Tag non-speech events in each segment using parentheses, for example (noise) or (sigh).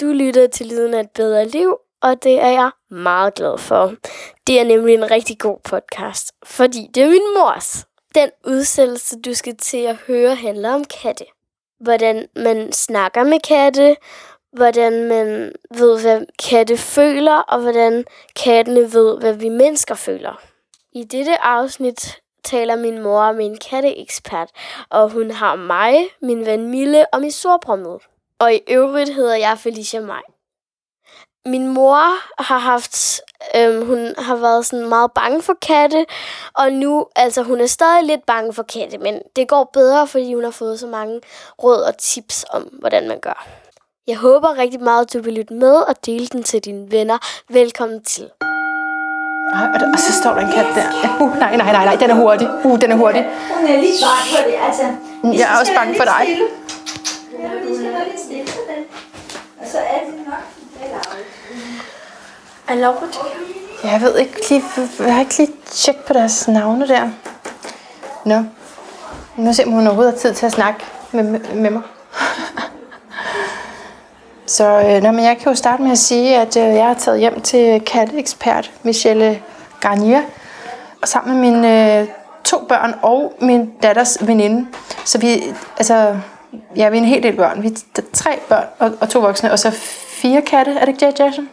Du lytter til Lyden af et bedre liv, og det er jeg meget glad for. Det er nemlig en rigtig god podcast, fordi det er min mors. Den udsættelse, du skal til at høre, handler om katte. Hvordan man snakker med katte, hvordan man ved, hvad katte føler, og hvordan kattene ved, hvad vi mennesker føler. I dette afsnit taler min mor med en katteekspert, og hun har mig, min ven Mille og min storbror med. Og i øvrigt hedder jeg Felicia Maj. Min mor har haft, øhm, hun har været sådan meget bange for katte, og nu, altså hun er stadig lidt bange for katte, men det går bedre, fordi hun har fået så mange råd og tips om, hvordan man gør. Jeg håber rigtig meget, at du vil lytte med og dele den til dine venner. Velkommen til. Nej, og, der, og så står der en kat der. Ja, uh, nej, nej, nej, nej, den er hurtig. Uh, den er hurtig. Hun er lidt bange for det, altså. Jeg er også bange for dig. Ja, vi skal være lige stille for den. Og så er det nok. Er Laura Jeg ved ikke lige, jeg har ikke lige tjekket på deres navne der. Nå. Nu ser hun overhovedet har tid til at snakke med, med mig. (laughs) Så øh, nå, men jeg kan jo starte med at sige, at øh, jeg har taget hjem til katteekspert Michelle Garnier, og sammen med mine øh, to børn og min datters veninde. Så vi, altså, ja, vi er en hel del børn. Vi er tre børn og, og to voksne, og så fire katte. Er det ikke det, Jason?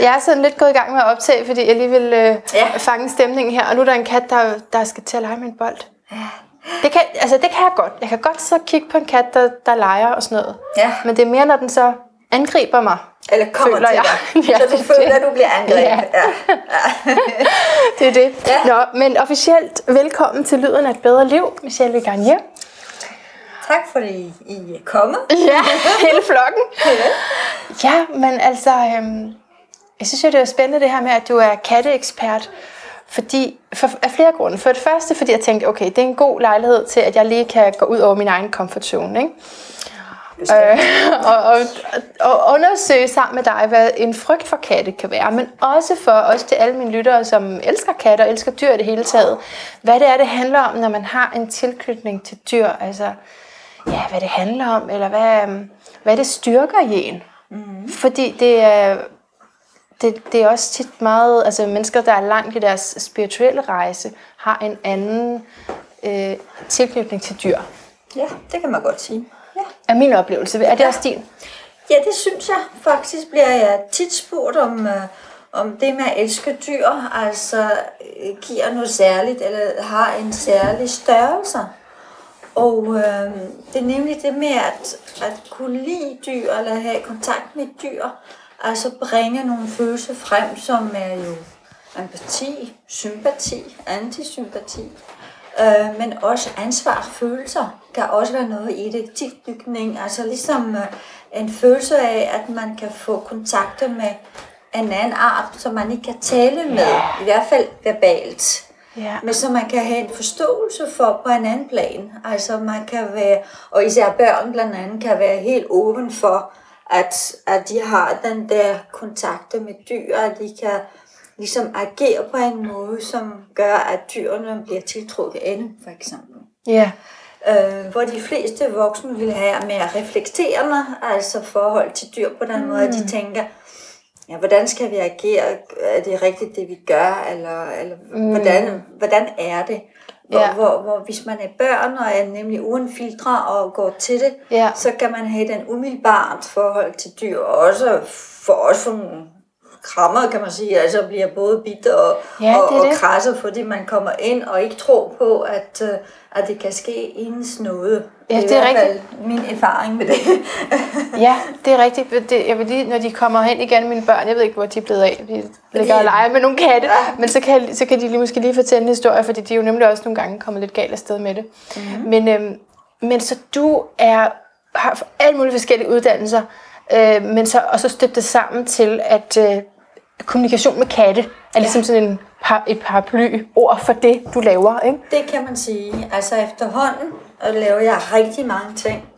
Jeg er sådan lidt gået i gang med at optage, fordi jeg lige vil øh, Ja. fange stemningen her. Og nu er der en kat, der, der skal til at lege med en bold. Det kan, altså, det kan jeg godt. Jeg kan godt så kigge på en kat, der, der leger og sådan noget. Ja. Men det er mere, når den så angriber mig. Eller kommer Føler til jeg. dig. (laughs) Ja, så det du er føler, det. at du bliver angrebet. Ja. Ja. ja. (laughs) Det er det. Ja. Nå, men officielt velkommen til Lyden af et bedre liv, Michelle Garnier. Tak fordi I er kommet. (laughs) Ja, hele flokken. (laughs) Ja, men altså, øhm, jeg synes jo, det er spændende det her med, at du er katteekspert. Fordi, for, af flere grunde. For det første, fordi jeg tænkte, okay, det er en god lejlighed til, at jeg lige kan gå ud over min egen comfort zone, ikke? Øh, (laughs) og, og, og undersøge sammen med dig, hvad en frygt for katte kan være, men også for også til alle mine lyttere, som elsker katte og elsker dyr i det hele taget, hvad det er, det handler om, når man har en tilknytning til dyr, altså ja, hvad det handler om, eller hvad, hvad det styrker i en. Mm. Fordi det er, det, det er også tit meget, altså mennesker, der er langt i deres spirituelle rejse, har en anden øh, tilknytning til dyr. Ja, det kan man godt sige. Ja. Er min oplevelse. Er det også din? Ja, det synes jeg. Faktisk bliver jeg tit spurgt om, øh, om det med at elske dyr, altså øh, giver noget særligt, eller har en særlig størrelse. Og øh, det er nemlig det med at, at kunne lide dyr, eller have kontakt med dyr, altså bringe nogle følelser frem, som er jo empati, sympati, antisympati, øh, men også ansvar, følelser kan også være noget i det. Tilknytning, altså ligesom øh, en følelse af, at man kan få kontakter med en anden art, som man ikke kan tale med, i hvert fald verbalt. Ja. Men som man kan have en forståelse for på en anden plan. Altså man kan være, og især børn blandt andet, kan være helt åben for, at, at de har den der kontakter med dyr, at de kan ligesom agere på en måde, som gør, at dyrene bliver tiltrukket af dem, for eksempel. Ja. Øh, hvor de fleste voksne vil have mere reflekterende, altså forhold til dyr på den mm. måde, at de tænker, ja, hvordan skal vi agere? Er det rigtigt, det vi gør? Eller, eller mm. hvordan, hvordan er det? Hvor, Ja. hvor, hvor hvis man er børn og er nemlig uden filtre og går til det, Ja. så kan man have den umiddelbart forhold til dyr, og også for os som krammer, kan man sige, altså bliver både bitter og, Ja, og, det er og det. krasser, fordi man kommer ind og ikke tror på, at, øh, at det kan ske ens noget. Ja, det er i hvert fald rigtigt. min erfaring med det. (laughs) Ja, det er rigtigt. Det, jeg vil lige, når de kommer hen igen, mine børn, jeg ved ikke, hvor de er blevet af. De ligger og leger med nogle katte. Ja. Men så kan, så kan de lige, måske lige fortælle en historie, fordi de er jo nemlig også nogle gange kommet lidt galt afsted med det. Mm-hmm. Men, øhm, men så du er, har alle mulige forskellige uddannelser, øh, men så, og så støbt det sammen til, at øh, kommunikation med katte er ligesom sådan en par, et paraply ord for det, du laver, ikke? Det kan man sige. Altså efterhånden øh, laver jeg rigtig mange ting.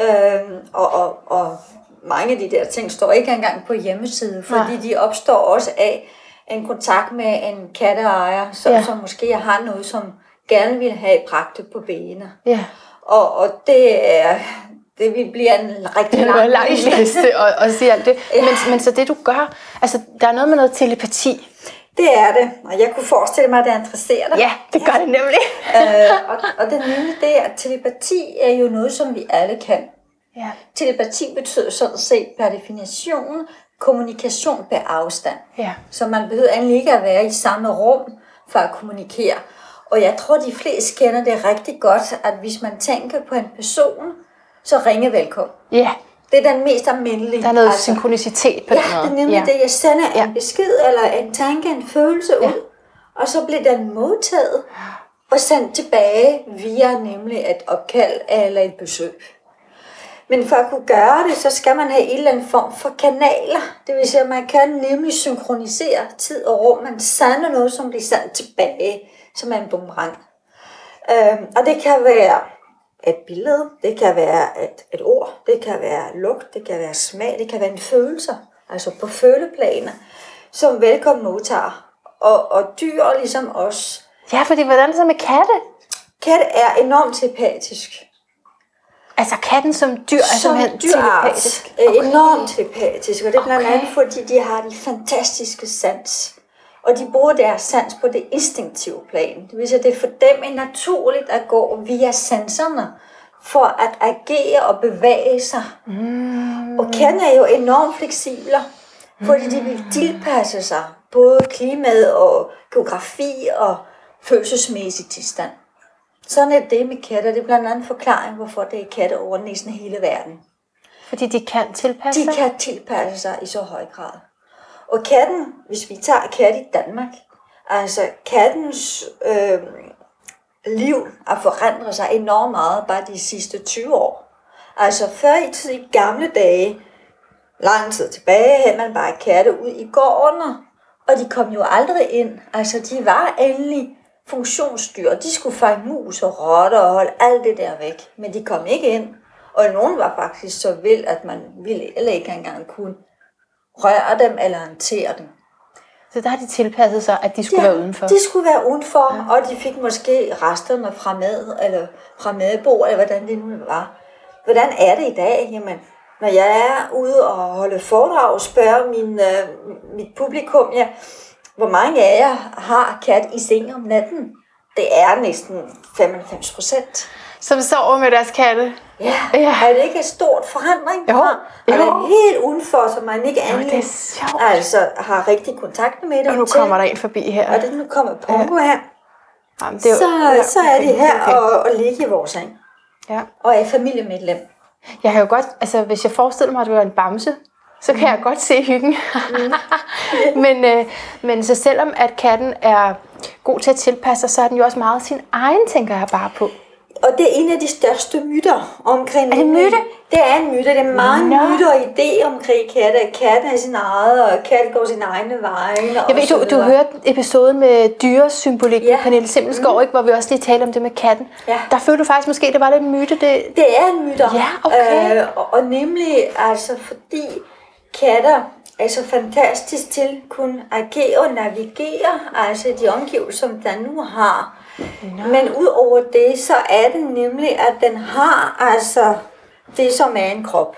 Øhm, og, og, og mange af de der ting står ikke engang på hjemmeside, fordi Nej. de opstår også af en kontakt med en katteejer, som, Ja. ja. som måske har noget, som gerne vil have bragt på benene. Ja. Og, og det er det vil blive en rigtig er lang, lang liste og, (laughs) og sige alt det. Ja. Men, men så det du gør, altså der er noget med noget telepati. Det er det, og jeg kunne forestille mig, at det interesserer dig. Ja, det gør det nemlig. (laughs) øh, og, og det er nemlig det, at telepati er jo noget, som vi alle kan. Ja. Telepati betyder sådan set per definition kommunikation per afstand. Ja. Så man behøver egentlig ikke at være i samme rum for at kommunikere. Og jeg tror, de fleste kender det rigtig godt, at hvis man tænker på en person, så ringe velkommen. Ja, Det er den mest almindelige. der er noget altså, synkronicitet på Ja, den måde. det er nemlig ja. det. Jeg sender en Ja. besked, eller en tanke, en følelse ud, og så bliver den modtaget og sendt tilbage via nemlig et opkald eller et besøg. Men for at kunne gøre det, så skal man have en eller anden form for kanaler. Det vil sige, at man kan nemlig synkronisere tid og rum. Man sender noget, som bliver sendt tilbage, som er en boomerang. Øhm, og det kan være et billede, det kan være et, et ord, det kan være lugt, det kan være smag, det kan være en følelse, altså på føleplaner, som velkommen modtager. Og, og dyr ligesom os. Ja, fordi hvordan så med katte? Kat er enormt telepatisk. Altså katten som dyr er Som dyrart telepatisk. er enormt telepatisk, og det er blandt Okay. andet fordi, de har de fantastiske sans. Og de bruger deres sans på det instinktive plan. Det vil sige, at det er for dem er naturligt at gå via sanserne for at agere og bevæge sig. Mm. Og katten er jo enormt fleksible, fordi de vil tilpasse sig både klimaet og geografi og følelsesmæssig tilstand. Sådan er det med katter. Det er blandt andet forklaring, hvorfor det er katte over næsten hele verden. Fordi de kan tilpasse De sig. kan tilpasse sig i så høj grad. Og katten, hvis vi tager kat i Danmark, altså kattens øh, liv har forandret sig enormt meget bare de sidste 20 år. Altså før i tid, i gamle dage, lang tid tilbage, havde man bare katte ud i gårdene, og de kom jo aldrig ind. Altså de var endelig funktionsdyr, de skulle fange mus og rotter og holde alt det der væk, men de kom ikke ind. Og nogen var faktisk så vild, at man ville eller ikke engang kunne røre dem eller håndtere dem. Så der har de tilpasset sig, at de skulle være udenfor. De skulle være udenfor, ja. og de fik måske resterne fra mad, eller fra madbord, eller hvordan det nu var. Hvordan er det i dag? Jamen, når jeg er ude og holde foredrag og spørger min, øh, mit publikum, ja, hvor mange af jer har kat i seng om natten? Det er næsten 95 procent. Som sover med deres katte. Ja. Ja. er det ikke et stort forandring? Jo. Jo. være helt udenfor, så man ikke Jo, det er sjovt. altså, har rigtig kontakt med dem. Og nu til. kommer der en forbi her. Og det nu kommer Pongo her. Jamen, det er jo- så, ja, så er de okay, her okay. og, og ligge i vores seng. Ja. Og er familiemedlem. Jeg har jo godt, altså hvis jeg forestiller mig, at det var en bamse, så kan jeg godt se hyggen. (laughs) men, øh, men så selvom at katten er god til at tilpasse sig, så er den jo også meget sin egen, tænker jeg bare på. Og det er en af de største myter omkring Er det myte? Det er en myte. Det er mange Nå. myter og idéer omkring katte. At katten er sin eget, og katten går sin egne veje. Jeg ved, du, du hørte episoden med dyresymbolik ja. Med Pernille Simmelsgaard, mm. ikke, hvor vi også lige talte om det med katten. Ja. Der følte du faktisk måske, det var lidt en myte. Det, Det er en myter. Ja, okay. Øh, og, og nemlig altså fordi katter er så fantastisk til at kunne agere og navigere, altså de omgivelser, som den nu har. No. Men ud over det, så er det nemlig, at den har altså det, som er en krop.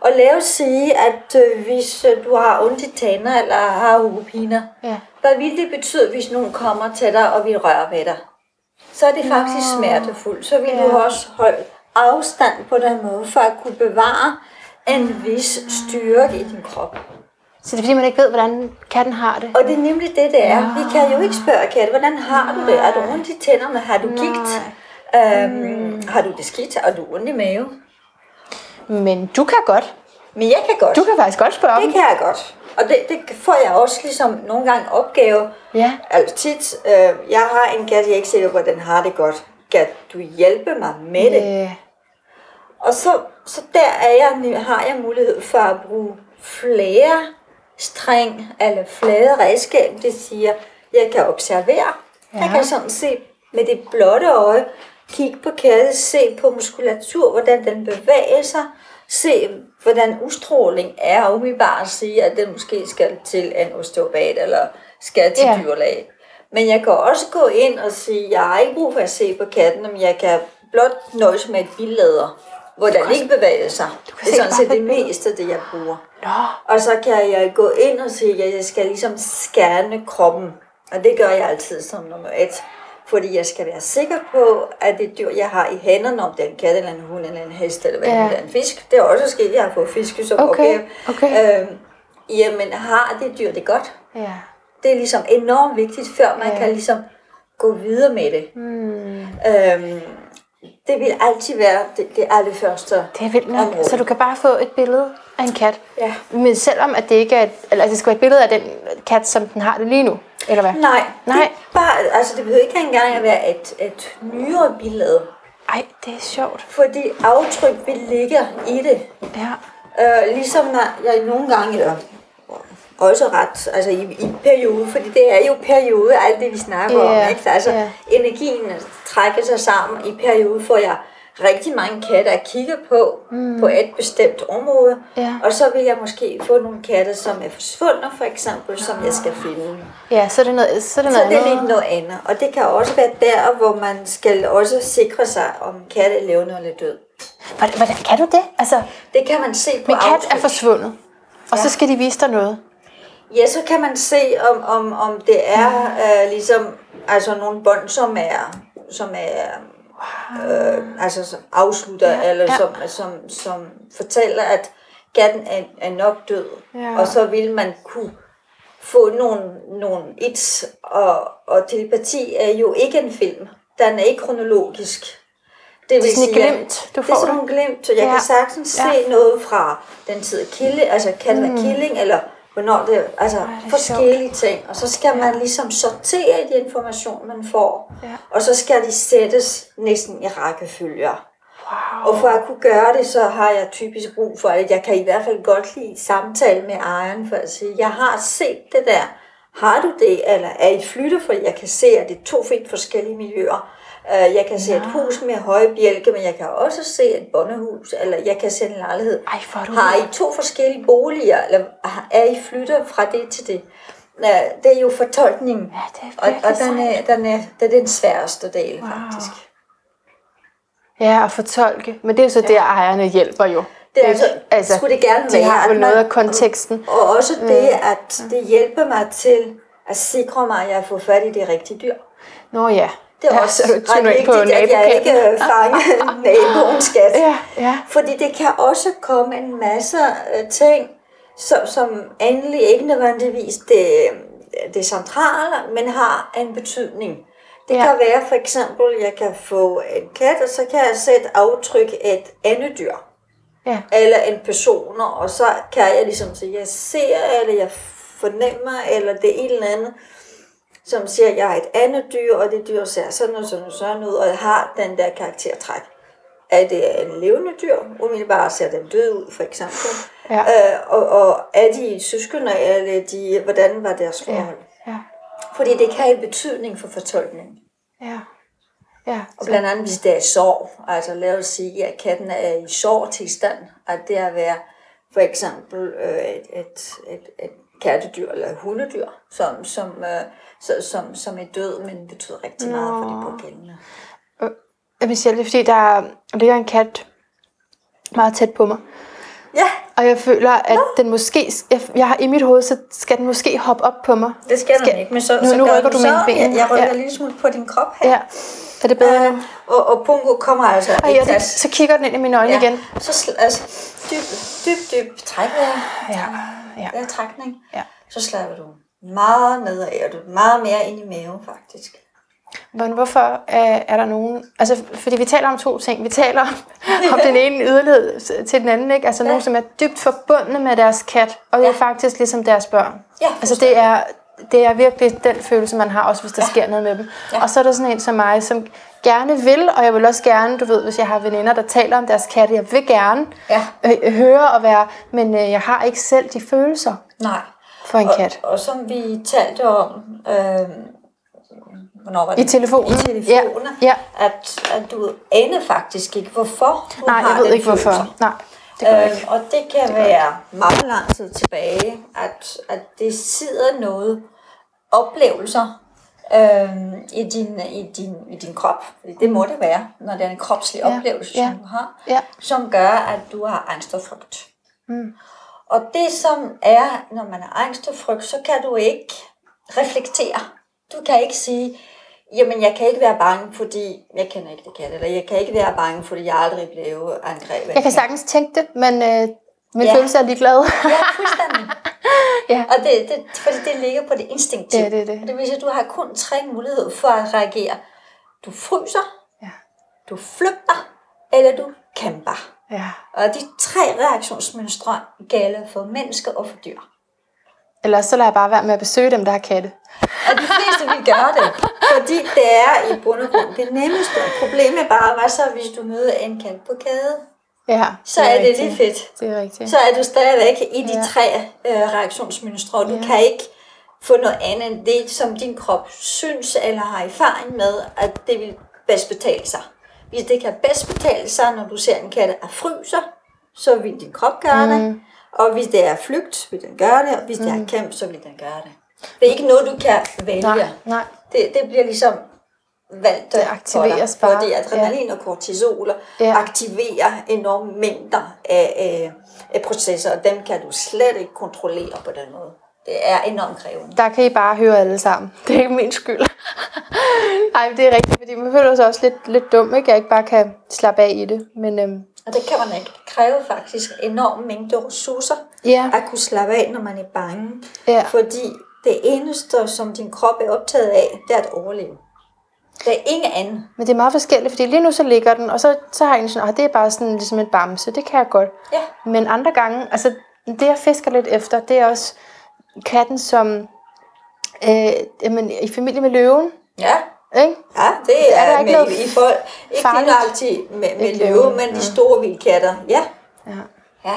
Og lad os sige, at øh, hvis øh, du har ondt i tænder eller har hovedpiner, Ja. hvad vil det betyde, hvis nogen kommer til dig og vil røre ved dig? Så er det faktisk smertefuldt. Så vil du Ja. også holde afstand på den måde, for at kunne bevare en vis styrke i din krop. Så det er fordi, man ikke ved, hvordan katten har det. Og det er nemlig det, det er. Vi kan jo ikke spørge Katte, hvordan har du det? Er du ondt i tænderne? Har du gigt? Øhm, har du det skidt? Har du ondt i mave? Men du kan godt. Men jeg kan godt. Du kan faktisk godt spørge Det kan jeg godt. Og det, det får jeg også ligesom nogle gange opgave. Ja. Altså tit, øh, jeg har en kat, jeg er ikke sikker på, at den har det godt. Kan du hjælpe mig med det? Øh, Og så, så der er jeg, har jeg mulighed for at bruge flere streng eller flere redskab. Det siger, jeg kan observere. Ja. Jeg kan sådan se med det blotte øje, kigge på katte, se på muskulatur, hvordan den bevæger sig, se hvordan udstråling er, og umiddelbart sige, at den måske skal til en osteopat eller skal til Ja. dyrlæge. Men jeg kan også gå ind og sige, jeg har ikke brug for at se på katten, men jeg kan blot nøjes med et billede. hvor den ikke bevæger sig. Det er sådan set det meste, det jeg bruger. Nå, Og så kan jeg gå ind og sige, at jeg skal ligesom scanne kroppen. Og det gør jeg altid som nummer et. Fordi jeg skal være sikker på, at det dyr, jeg har i hænderne, om det er en kat eller en hund eller en hest eller hvad Ja. det er, en fisk. Det er også sket, jeg har fået fisk som Okay, opgave. okay. Øhm, jamen, har det dyr det godt? ja. Det er ligesom enormt vigtigt, før man Ja. kan ligesom gå videre med det. Hmm. Øhm, det vil altid være det, det allerførste Det er vildt nok. område. Så du kan bare få et billede af en kat. Ja. Men selvom at det ikke er, eller altså det skal være et billede af den kat, som den har det lige nu, eller hvad? Nej, Nej. Det, bare, altså, det behøver ikke engang at være et, et nyere billede. Ej, det er sjovt. Fordi aftryk, vi ligger i det. Ja. Øh, ligesom når jeg nogle gange, eller også ret, altså i, i periode, fordi det er jo periode, alt det vi snakker Ja, om, ikke? Altså ja. energien trækker sig sammen i periode, for jeg rigtig mange katte at kigge på, mm. på et bestemt område, Ja. og så vil jeg måske få nogle katte, som er forsvundne, for eksempel, som jeg skal finde. Ja, så er det noget, så er det Så noget det er lidt noget andet. Og det kan også være der, hvor man skal også sikre sig, om katte er levende eller død. Hvordan, kan du det? Altså, Det kan man se på min kat aftryk. er forsvundet, og så Ja. skal de vise dig noget. Ja, så kan man se, om, om, om det er øh, ligesom altså nogle bånd, som er, som er øh, altså som afslutter, Ja, eller ja. Som, som, som fortæller, at katten er, er nok død. Ja. Og så vil man kunne få nogle, nogle its, og, og telepati er jo ikke en film. Den er ikke kronologisk. Det, vil sådan et sige, at- glimt, du det er får sådan det. en glimt, så jeg Ja. kan sagtens Ja. se noget fra den tid kilde, altså katten mm. killing, eller hvornår det altså det er forskellige ting. Og så skal man ligesom sortere i de information, man får. Ja. Og så skal de sættes næsten i rækkefølger. Wow. Og for at kunne gøre det, så har jeg typisk brug for, at jeg kan i hvert fald godt lide samtale med ejeren, for at sige, jeg har set det der. Har du det, eller er I flytte, for jeg kan se, at det er to helt forskellige miljøer. Øh, Jeg kan se et hus med høje bjælke, men jeg kan også se et bondehus, eller jeg kan se en lejlighed. Ej, er du Har I to forskellige boliger, eller er I flytter fra det til det? Ja, Det er jo fortolkningen, Ja, det er og, og den, er, den, er, det er den sværeste del, wow. faktisk. Ja, at fortolke. Men det er jo så der, ejerne hjælper jo. Det er altså, skulle det gerne de være, har vel noget af konteksten. Og også det, at det hjælper mig til at sikre mig, at jeg får fat i det rigtige dyr. Nå ja. Det er ja, også så du ret vigtigt, på at jeg ikke øh, fanger (laughs) naboens kat. Ja, ja. Fordi det kan også komme en masse øh, ting, som, som endelig ikke nødvendigvis det, det centrale, men har en betydning. Det ja. kan være for eksempel, jeg kan få en kat, og så kan jeg sætte aftryk af et andet dyr. Ja. Eller en person, og så kan jeg ligesom sige, jeg ser, eller jeg fornemmer, eller det er et eller andet, som siger, at jeg har et andet dyr, og det dyr ser sådan og sådan og sådan ud, og har den der karaktertræk. Er det en levende dyr? Umiddelbart ser den død ud, for eksempel. Ja. Øh, og, og er de søskende, eller de, hvordan var deres forhold? Ja. Fordi det kan have betydning for fortolkningen. Ja. Ja. Og blandt andet, hvis det er sorg. Altså lad os sige, at katten er i sorgtilstand. At det at være for eksempel øh, et, et, et, et kattedyr eller hundedyr, som, som, øh, så, som, som er død, men betyder rigtig meget for de pågældende. Jeg vil sige det, er fordi der ligger en kat meget tæt på mig. Ja, Og jeg føler, at den måske, jeg, jeg har i mit hoved, så skal den måske hoppe op på mig. det skal, Skal- den ikke, men så, Nu- så nu rykker du så. benene. Jeg, jeg rykker Ja. lige smule på din krop her. Ja. Er det bedre nu? Øh, og, og Pungo kommer altså ikke ja, det, så kigger den ind i mine øjne ja. igen. Så altså, dyb, dyb, dyb. Ja. Ja. Vejrtrækning. Ja. Så slapper du meget nedad, og du er meget mere ind i maven, faktisk. Men hvorfor øh, er der nogen... Altså, fordi vi taler om to ting. Vi taler om, om den ene yderlighed til den anden, ikke? Altså ja. nogen, som er dybt forbundne med deres kat, og det er Ja. faktisk ligesom deres børn. Ja, altså det er, det er virkelig den følelse, man har, også hvis der ja. Sker noget med dem. Ja. Og så er der sådan en som mig, som gerne vil, og jeg vil også gerne, du ved, hvis jeg har veninder, der taler om deres katte, jeg vil gerne Ja. øh, høre og være, men øh, jeg har ikke selv de følelser Nej. for en kat. Og, og som vi talte om, øh, hvornår var det? I telefonen. I telefonen, Ja, ja. At, at du aner faktisk ikke, hvorfor du Nej, har jeg ved ikke hvorfor. følelse. Nej, det ikke. og det kan være meget lang tid tilbage, at, at det sidder noget oplevelser øhm, i, din, i, din, i din krop. Det må det være, når det er en kropslig Ja, oplevelse, ja, som du har, ja. som gør, at du har angst og frygt. Mm. Og det som er, når man har angst og frygt, så kan du ikke reflektere. Du kan ikke sige, jamen jeg kan ikke være bange, fordi jeg kender ikke det kat, eller jeg kan ikke være bange, fordi jeg aldrig blev angrebet. Jeg kan sagtens tænke det, men øh, min Ja. følelse er ligeglad. Ja, fuldstændig. (laughs) Ja. Og det, det, fordi det ligger på det instinktive. Ja, det det. Og det vil sige, at du har kun tre muligheder for at reagere. Du fryser, Ja. du flygter, eller du kæmper. ja. Og de tre reaktionsmønstre gælder for mennesker og for dyr. Ellers så lader jeg bare være med at besøge dem, der har katte. Og de fleste vil gøre det, fordi det er i bund og grund det nemmeste. Problemet er bare, hvad så hvis du møder en kat på kade? Ja, Så er det rigtigt. lige fedt. Det er rigtigt. så er du stadigvæk i de Ja. tre øh, reaktionsmønstre, og du Ja. kan ikke få noget andet end det, som din krop synes eller har erfaring med, at det vil bedst betale sig. Hvis det kan bedst betale sig, når du ser en kat, der fryser, så vil din krop gøre mm. det. Og hvis det er flygt, vil den gøre det, og hvis mm. det er kæmp, så vil den gøre det. Det er ikke noget, du kan vælge. Nej, nej. Det, det bliver ligesom valgt Det aktiveres for dig, bare. fordi adrenalin og kortisol Ja. aktiverer enorme mængder af, af, af processer, og dem kan du slet ikke kontrollere på den måde. Det er enormt krævende. Der kan I bare høre alle sammen. Det er ikke min skyld. (laughs) Nej, det er rigtigt, fordi man føler sig også lidt, lidt dum, ikke? Jeg ikke bare kan slappe af i det. Men øhm, Og det kan man ikke. Det kræver faktisk enorme mængder ressourcer ja, at kunne slappe af, når man er bange. Ja. Fordi det eneste, som din krop er optaget af, det er at overleve. Der er ingen anden. men det er meget forskelligt, fordi lige nu så ligger den, og så, så har jeg sådan, at det er bare sådan ligesom en bamse, det kan jeg godt. Ja. Men andre gange, altså det jeg fisker lidt efter, det er også katten som øh, jamen, i familie med løven. Ja, Ikke? Ja, det Er er, der er ikke med, noget i folk. Ikke farligt? altid med, med Ikke løve, men de store vildkatter. Ja. Ja. ja.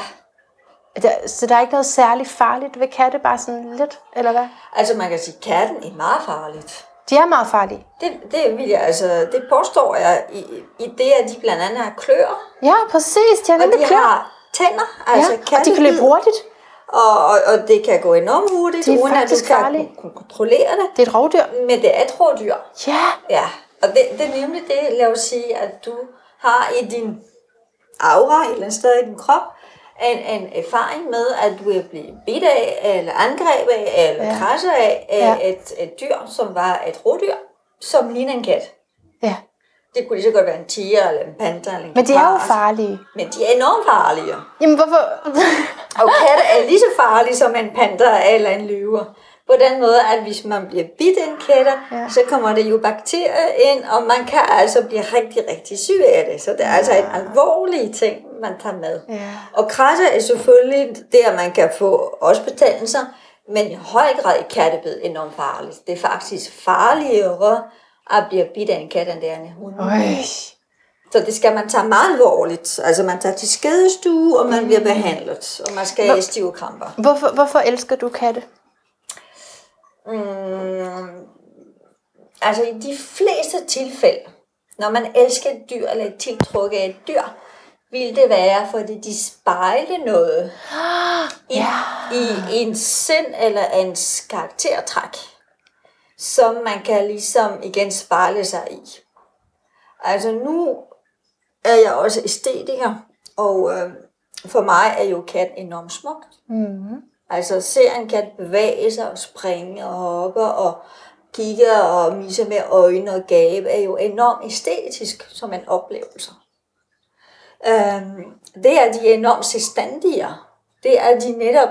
Der, så der er ikke noget særligt farligt ved katte, bare sådan lidt, eller hvad? Altså man kan sige, at katten er meget farligt. De er meget farlige. Det, det vil jeg, altså, det påstår jeg i, i det, at de blandt andet har klør, Ja, præcis. De har og nemlig de klør. har tænder, altså ja, og de kan løbe hurtigt. Og, og, og det kan gå enormt hurtigt, Det er uden at du kan farligt. kunne kontrollere det. Det er et rovdyr. Men det er et rådyr. Ja, Ja, og det, det er nemlig det, lad os sige, at du har i din aura, et eller andet sted i din krop, en, en erfaring med, at du er blevet bidt af, eller angrebet af, eller Ja. krasset af, af Ja. et, et dyr, som var et rådyr, som ligner en kat. ja. Det kunne lige så godt være en tiger, eller en panda, eller en Men de er jo farlige. Men de er enormt farlige. Jamen, hvorfor? Og katte er lige så farlige som en panda eller en løver. På den måde, at hvis man bliver bidt af en katte, Ja. ja. så kommer der jo bakterier ind, og man kan altså blive rigtig, rigtig syg af det. Så det er altså en alvorlig ting, man tager med. Ja. Og krasse er selvfølgelig der, man kan få også betændelser, men i høj grad er kattebid enormt farligt. Det er faktisk farligere at blive bidt af en kat, er en hund. Øj. Så det skal man tage meget alvorligt. Altså man tager til skadestue, og man bliver behandlet, og man skal have stive kramper. Hvorfor, hvorfor elsker du katte? Mm, altså i de fleste tilfælde, når man elsker et dyr eller er tiltrukket af et dyr, vil det være, fordi de spejler noget (gasps) i, Ja. i en sind eller ens karaktertræk, som man kan ligesom igen spejle sig i. Altså nu er jeg også æstetiker, og øh, for mig er jo kat enormt smukt. Mm. Altså se en kat bevæge sig og springe og hoppe og kigge og mise med øjne og gabe er jo enormt æstetisk som en oplevelse. Øhm, det er de enormt selvstændige. Det er de netop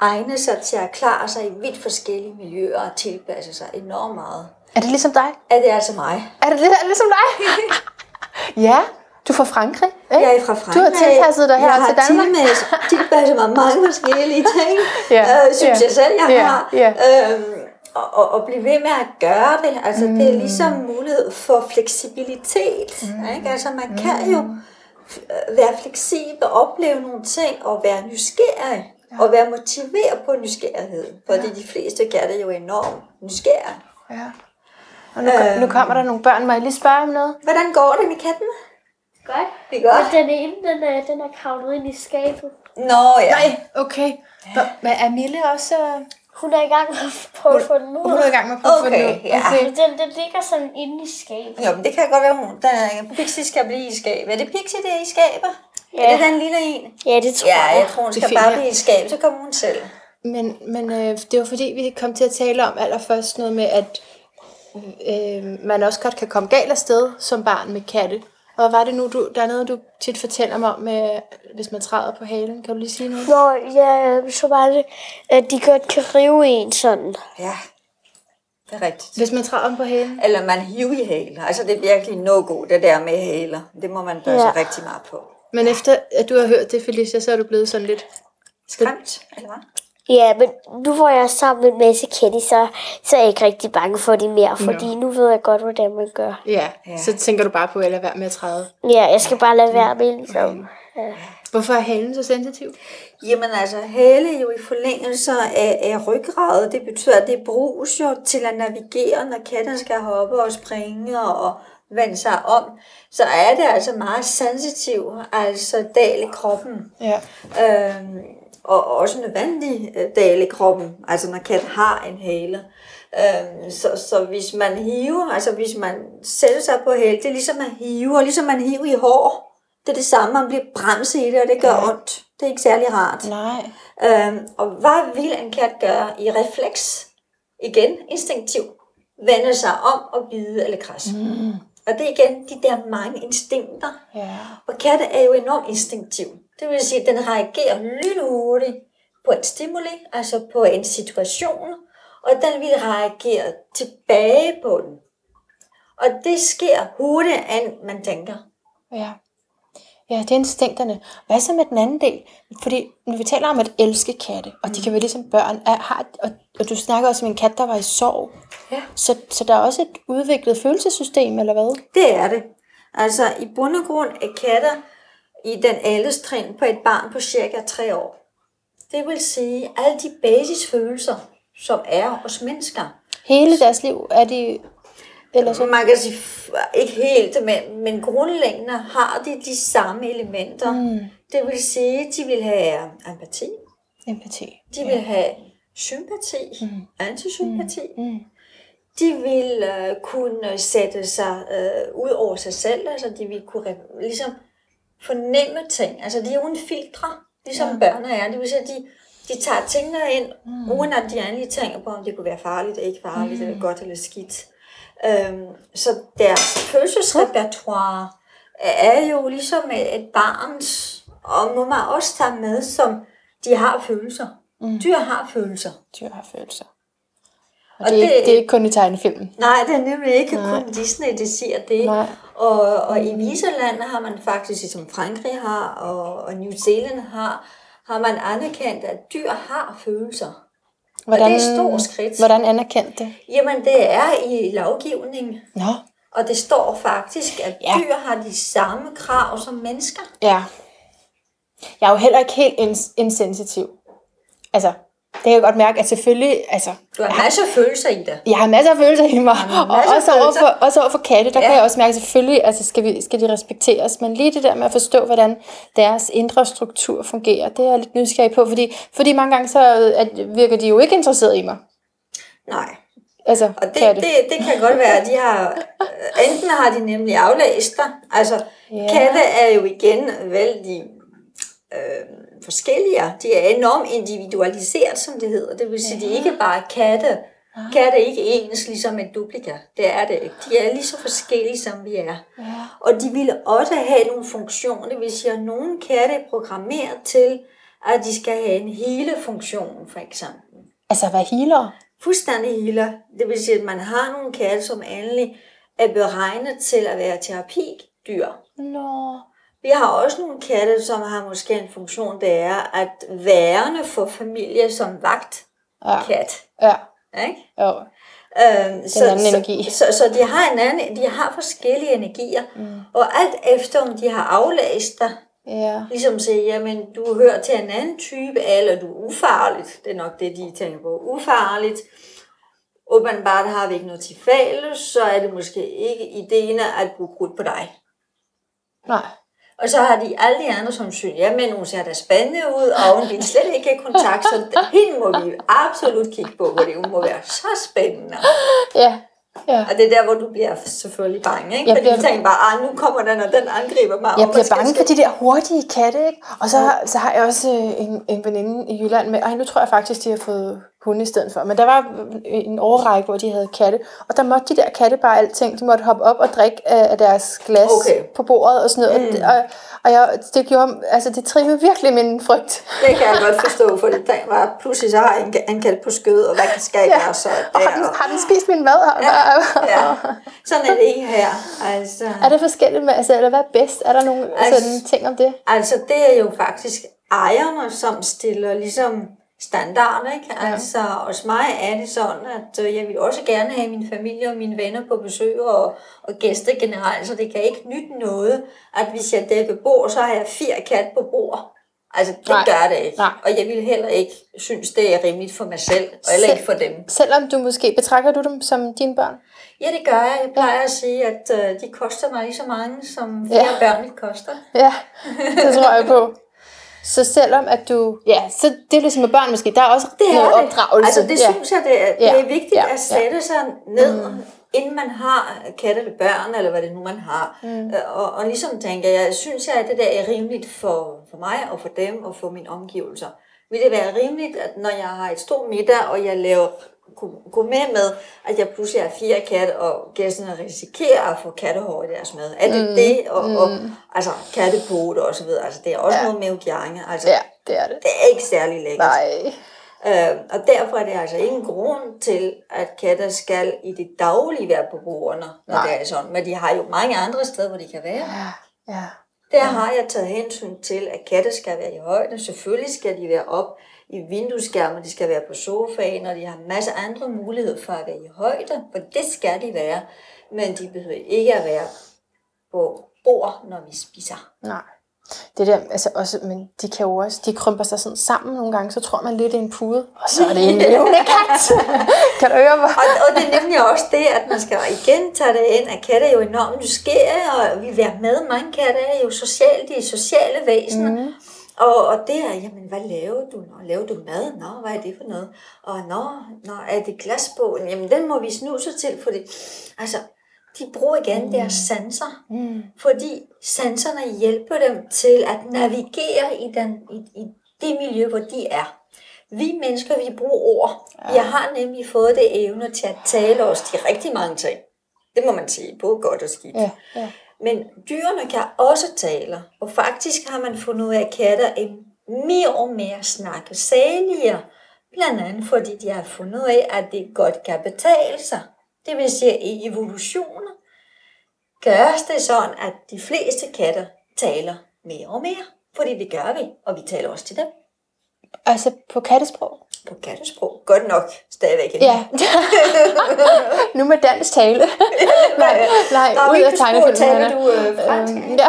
egne sig til at klare sig i vidt forskellige miljøer og tilpasse sig enormt meget. Er det ligesom dig? Er det altså mig? Er det lidt ligesom dig? (laughs) ja, du er fra Frankrig, ikke? Jeg er fra Frankrig. Du har tilpasset dig her til Danmark. Jeg (laughs) har tilpasset mig mange forskellige ting, Ja, øh, synes ja, jeg selv, jeg ja, har. ja. Øhm, og, og, og blive ved med at gøre det. Altså, mm. det er ligesom mulighed for fleksibilitet. Mm. Ikke? Altså, man kan jo f- være fleksibel, opleve nogle ting og være nysgerrig. Ja. Og være motiveret på nysgerrighed. Fordi de fleste katte er jo enormt nysgerrige. Ja. Og nu, øh. nu kommer der nogle børn. Må jeg lige spørge om noget? Hvordan går det med katten? Godt. Det er godt. Men den ene, den er, den er kravlet ind i skabet. Nå ja. okay. Ja. Men er Mille også... øh, Hun er i gang med at prøve at få den ud. Hun er i gang med at prøve at få Okay, den ud. ja. Den, den ligger sådan inde i skabet. Jo, men det kan godt være, hun, der, Pixie skal blive i skab. Er det Pixie, der er i skabet? Ja. Er det den lille en? Ja, det tror Ja, jeg. jeg tror, hun skal bare blive i skab, så kommer hun selv. Men, men øh, det var fordi, vi kom til at tale om allerførst noget med, at øh, man også godt kan komme galt afsted som barn med katte. Og hvad var det nu, du, der er noget, du tit fortæller mig om, med, hvis man træder på halen. Kan du lige sige noget? Nå, ja, så var det, at de godt kan rive en sådan. Ja, det er rigtigt. Hvis man træder dem på halen? Eller man hiver i haler. Altså, det er virkelig no god det der med haler. Det må man passe ja. rigtig meget på. Men efter at du har hørt det, Felicia, så er du blevet sådan lidt... Skræmt, eller hvad? Ja, men nu hvor jeg er sammen med en masse kætte, så, så er jeg ikke rigtig bange for det mere, fordi nu ved jeg godt, hvordan man gør. Ja, Ja. så tænker du bare på at lade være med at træde. Ja, jeg skal bare lade være med, ligesom. Hvorfor er halen så sensitiv? Jamen altså, hale jo i forlængelse af, af ryggradet. Det betyder, at det bruges jo til at navigere, når katten skal hoppe og springe og vende sig om. Så er det altså meget sensitiv, altså dal i kroppen. Ja. Øhm, og også nødvendig øh, dal i kroppen, altså når kat har en hale. Øhm, så, så hvis man hiver, altså hvis man sætter sig på hale, det er ligesom at hive, og ligesom man hiver i hår. Det er det samme, man bliver bremset i det, og det gør Ja. ondt. Det er ikke særlig rart. Nej. Øhm, og hvad vil en kat gøre i refleks? Igen, instinktiv. Vende sig om og bide eller krasse. Mm. Og det er igen de der mange instinkter. Ja. Og katte er jo enormt instinktiv. Det vil sige, at den reagerer lynhurtigt på en stimuli, altså på en situation, og den vil reagere tilbage på den. Og det sker hurtigt, end man tænker. Ja. Ja, det er instinkterne. Hvad så med den anden del? Fordi når vi taler om at elske katte, og de kan være ligesom børn, er, har, og, og du snakker også om en kat, der var i sorg. Ja. Så, så der er også et udviklet følelsessystem, eller hvad? Det er det. Altså i bund og grund er katter i den alderstrin på et barn på cirka 3 år. Det vil sige, alle de basisfølelser, som er hos mennesker, Hele deres liv er de... Eller så? Man kan sige, ikke helt, men, men grundlæggende har de de samme elementer. Mm. Det vil sige, de vil have empati, Empati. de vil have sympati, mm. antisympati. Mm. De vil øh, kunne sætte sig øh, ud over sig selv, altså de vil kunne ligesom fornemme ting. Altså de er uden filtre, ligesom ja. børn er. Det vil sige, at de, de tager tingene ind, mm. uden at de egentlig tænker på, om det kunne være farligt eller ikke farligt, mm. eller godt eller skidt. Øhm, så deres følelsesrepertoire er jo ligesom et barns, og må man også tage med, som de har følelser. Mm. Dyr har følelser. Dyr har følelser. Og, Og det, er, ikke, det- det er ikke kun i tegnefilmen. Nej, det er nemlig ikke Nej. kun Disney, det siger det. Nej. Og, og i visse lande har man faktisk, som Frankrig har, og, og New Zealand har, har man anerkendt, at dyr har følelser. Hvordan, det er et stort skridt. Hvordan anerkendt det? Jamen, det er i lovgivning. Nå, Og det står faktisk, at Ja. dyr har de samme krav som mennesker. ja. Jeg er jo heller ikke helt ins- insensitiv. Altså, kan jeg godt mærke, at selvfølgelig, altså, Du har masser af følelser i dig. jeg har masser af følelser i mig, og også over, følelser. for, også over for katte, der ja. Kan jeg også mærke, at selvfølgelig altså skal, vi, skal de respekteres, men lige det der med at forstå, hvordan deres indre struktur fungerer, det er jeg lidt nysgerrig på, fordi, fordi mange gange så at, virker de jo ikke interesseret i mig. Nej. Altså, Og det, katte. det, det kan godt være, at de har, øh, enten har de nemlig aflæst dig, altså ja. katte er jo igen vældig øh, forskellige. De er enormt individualiseret, som det hedder. Det vil sige, ja. de er ikke bare katte. Katte er ikke ens, ligesom et duplika. Det er det ikke. De er lige så forskellige, som vi er. Ja. Og de vil også have nogle funktioner. Det vil sige, at nogle katte er programmeret til, at de skal have en hele funktion, for eksempel Altså, hvad healer? fuldstændig healer. Det vil sige, at man har nogle katte, som endelig er beregnet til at være terapidyr. Nå. Vi har også nogle katte, som har måske en funktion, det er at værne for familie som vagt Ja, kat. ja, Ikke? jo. Øhm, så, anden så, energi. Så, så de har en anden, de har forskellige energier, mm. og alt efter om de har aflæst dig, Ja. ligesom sige, jamen du hører til en anden type, eller du er ufarligt, det er nok det, de tænker på, ufarligt, åbenbart har vi ikke noget til fælles, så er det måske ikke ideen at bruge krudt på dig. Nej. Og så har de alle de andre, som synes, jamen hun ser da spændende ud, og hun vil slet ikke have kontakt, så hende må vi absolut kigge på, fordi hun må være så spændende. Ja, ja. Og det er der, hvor du bliver selvfølgelig bange, ikke? Jeg Fordi bliver- du tænker bare, ah, nu kommer den, og den angriber mig. Jeg og bliver bange for de der hurtige katte, ikke? Og så, så har jeg også øh, en, en veninde i Jylland med, ej, nu tror jeg faktisk, de har fået hunde i stedet for. Men der var en overrække, hvor de havde katte, og der måtte de der katte bare alting. De måtte hoppe op og drikke af deres glas Okay. på bordet og sådan noget. Mm. Og, og, og jeg, det gjorde, altså det trimmede virkelig min frygt. Det kan jeg godt forstå, for det var, pludselig så har jeg en, en kat på skødet, og hvad skal jeg gøre så Og har den, der? har den spist min mad? Ja. (laughs) Ja, sådan er det ikke her. Altså, Er det forskelligt med, altså, eller hvad er bedst? Er der nogle Altså- sådan ting om det? altså, det er jo faktisk ejerne, som stiller ligesom standard, ikke? Altså, hos mig er det sådan, at øh, jeg vil også gerne have min familie og mine venner på besøg og, og gæster generelt, så det kan ikke nytte noget, at hvis jeg dækker bord, så har jeg fire kat på bord. Altså, det Nej. Gør det ikke. Nej. Og jeg vil heller ikke synes, det er rimeligt for mig selv, og heller ikke for dem. Selvom du måske, betragter du dem som dine børn? Ja, det gør jeg. Jeg plejer at sige, at øh, de koster mig lige så mange, som flere Ja. ja. børn koster. Ja, det tror jeg på. (laughs) Så selvom at du... Ja, så det er ligesom med børn måske. Der er også Det noget er det. opdragelse. Altså, det ja. synes jeg, det er, det Ja. er vigtigt Ja. at sætte sig ned, mm. inden man har kat eller børn, eller hvad det nu man har. Mm. Og, og ligesom tænker jeg, synes jeg, at det der er rimeligt for, for mig og for dem og for mine omgivelser. Vil det være rimeligt, at når jeg har et stort middag, og jeg laver gå med med, at jeg pludselig har fire katte, og gæsterne risikerer at få kattehår i deres mad. Er det mm. det? Og, og, altså kattepote og så videre. Altså, det er også Ja. ja. noget med udgjerning. Altså, Ja, det er det. det er ikke særlig lækkert. Nej. Øh, og derfor er det altså ingen grund til, at katter skal i det daglige være på bordene, når Nej. det er sådan. Men de har jo mange andre steder, hvor de kan være. Ja, ja. Der har jeg taget hensyn til, at katte skal være i højde. Selvfølgelig skal de være op i vinduesskærmen, de skal være på sofaen, og de har masser af andre muligheder for at være i højde, for det skal de være. Men de behøver ikke at være på bord, når vi spiser. Nej. Det der, altså også, men de kan jo også, de krymper sig sådan sammen nogle gange, så tror man lidt det er en pude, og så er det en levende kat. (laughs) kan du høre mig? Og, og det er nemlig også det, at man skal igen tage det ind, at katte er jo enormt nysgerrige, og vi være med. Mange katte er jo sociale, de er sociale væsener. Mm. Og, og det er, jamen, hvad laver du? Nå, laver du mad? Nå, hvad er det for noget? Og nå, nå er det glasbåden? Jamen, den må vi snuse til, fordi, altså, de bruger igen mm. deres sanser, mm. fordi sanserne hjælper dem til at navigere i, den, i, i det miljø, hvor de er. Vi mennesker, vi bruger ord. Ja. Jeg har nemlig fået det evne til at tale os til rigtig mange ting. Det må man sige, både godt og skidt. Ja, ja. Men dyrene kan også tale, og faktisk har man fundet ud af, at katter er mere og mere snakkesalige. Blandt andet fordi de har fundet ud af, at det godt kan betale sig. Det vil sige, at i evolutionen gøres det sådan, at de fleste katter taler mere og mere. Fordi det gør vi, og vi taler også til dem Altså på kattesprog. på kattesprog. Godt nok stadigvæk. ikke? Ja. nu med dansk tale. (laughs) nej, nej, Nå, ud af tegnefilmen. taler du øh, fransk? Øhm, ja.